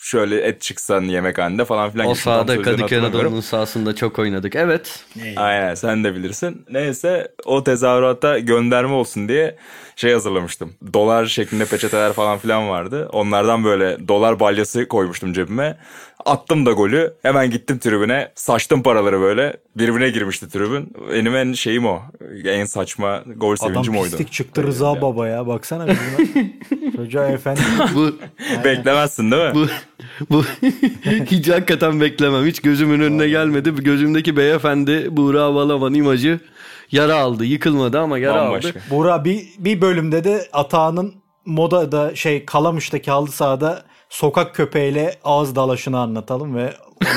şöyle et çıksan yemekhanede falan filan. O sahada Kadıköy. Anadolu'nun sahasında çok oynadık. Evet. Aynen sen de bilirsin. Neyse o tezahürata gönderme olsun diye şey hazırlamıştım. Dolar şeklinde peçeteler falan filan vardı. Onlardan böyle dolar balyası koymuştum cebime. Attım da golü. Hemen gittim tribüne. Saçtım paraları böyle. Birbirine girmişti tribün. Benim en şeyim o. En saçma gol Adam sevincim oydu. pislik çıktı Rıza Baba ya. Baksana bizim çocuğa efendi. Bu Beklemezsin değil mi? bu bu hiç hakikaten beklemem. Hiç gözümün önüne gelmedi. Gözümdeki beyefendi Buğra Balaban imajı yara aldı. Yıkılmadı ama yara Bambaşka. aldı. Buğra bir, bir bölümde de Atağan'ın modada şey Kalamış'taki halı sahada sokak köpeğiyle ağız dalaşını anlatalım ve.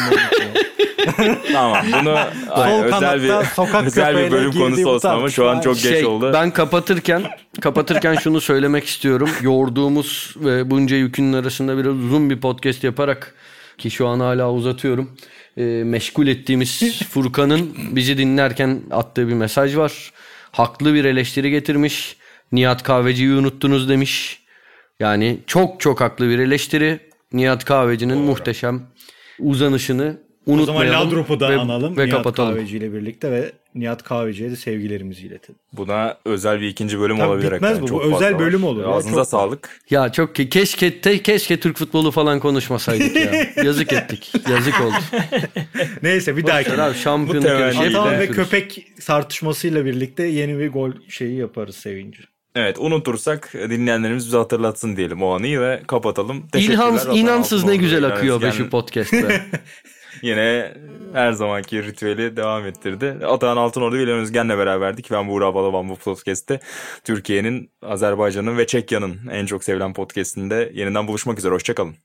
Tamam bunu ay, özel kanatta bir sokak özel bir bölüm konusu olsun ama şu an çok geç Şey, oldu. ben kapatırken kapatırken şunu söylemek istiyorum. Yorduğumuz ve bunca yükünün arasında biraz uzun bir podcast yaparak ki şu an hala uzatıyorum. e, meşgul ettiğimiz Furkan'ın bizi dinlerken attığı bir mesaj var. Haklı bir eleştiri getirmiş. Nihat Kahveci'yi unuttunuz demiş. Yani çok çok haklı bir eleştiri. Nihat Kahveci'nin muhteşem uzanışını O zaman unutmayalım. Ladrop'u da ve, analım ve Nihat kapatalım. Kahveci ile birlikte ve Nihat Kahveci'ye de sevgilerimizi iletelim. Buna özel bir ikinci bölüm Tabii olabilir. bitmez bu, bu Çok özel fazla var. bölüm olur ya, Ağzınıza çok sağlık. Ya çok ke- keşke te- keşke Türk futbolu falan konuşmasaydık ya. Yazık ettik. Yazık oldu. Neyse bir dahaki. Abi şampiyonluk Bu yarışı. Atan ve köpek tartışmasıyla birlikte yeni bir gol şeyi yaparız sevinci. Evet unutursak dinleyenlerimiz bize hatırlatsın diyelim o anıyı ve kapatalım. Atan inansız ne güzel akıyor be şu podcast be. Yine her zamanki ritüeli devam ettirdi. Atahan Altınordu İlhan Özgen'le beraberdik. Ben Buğra Balaban bu podcast'te. Türkiye'nin, Azerbaycan'ın ve Çekya'nın en çok sevilen podcast'inde yeniden buluşmak üzere. Hoşçakalın.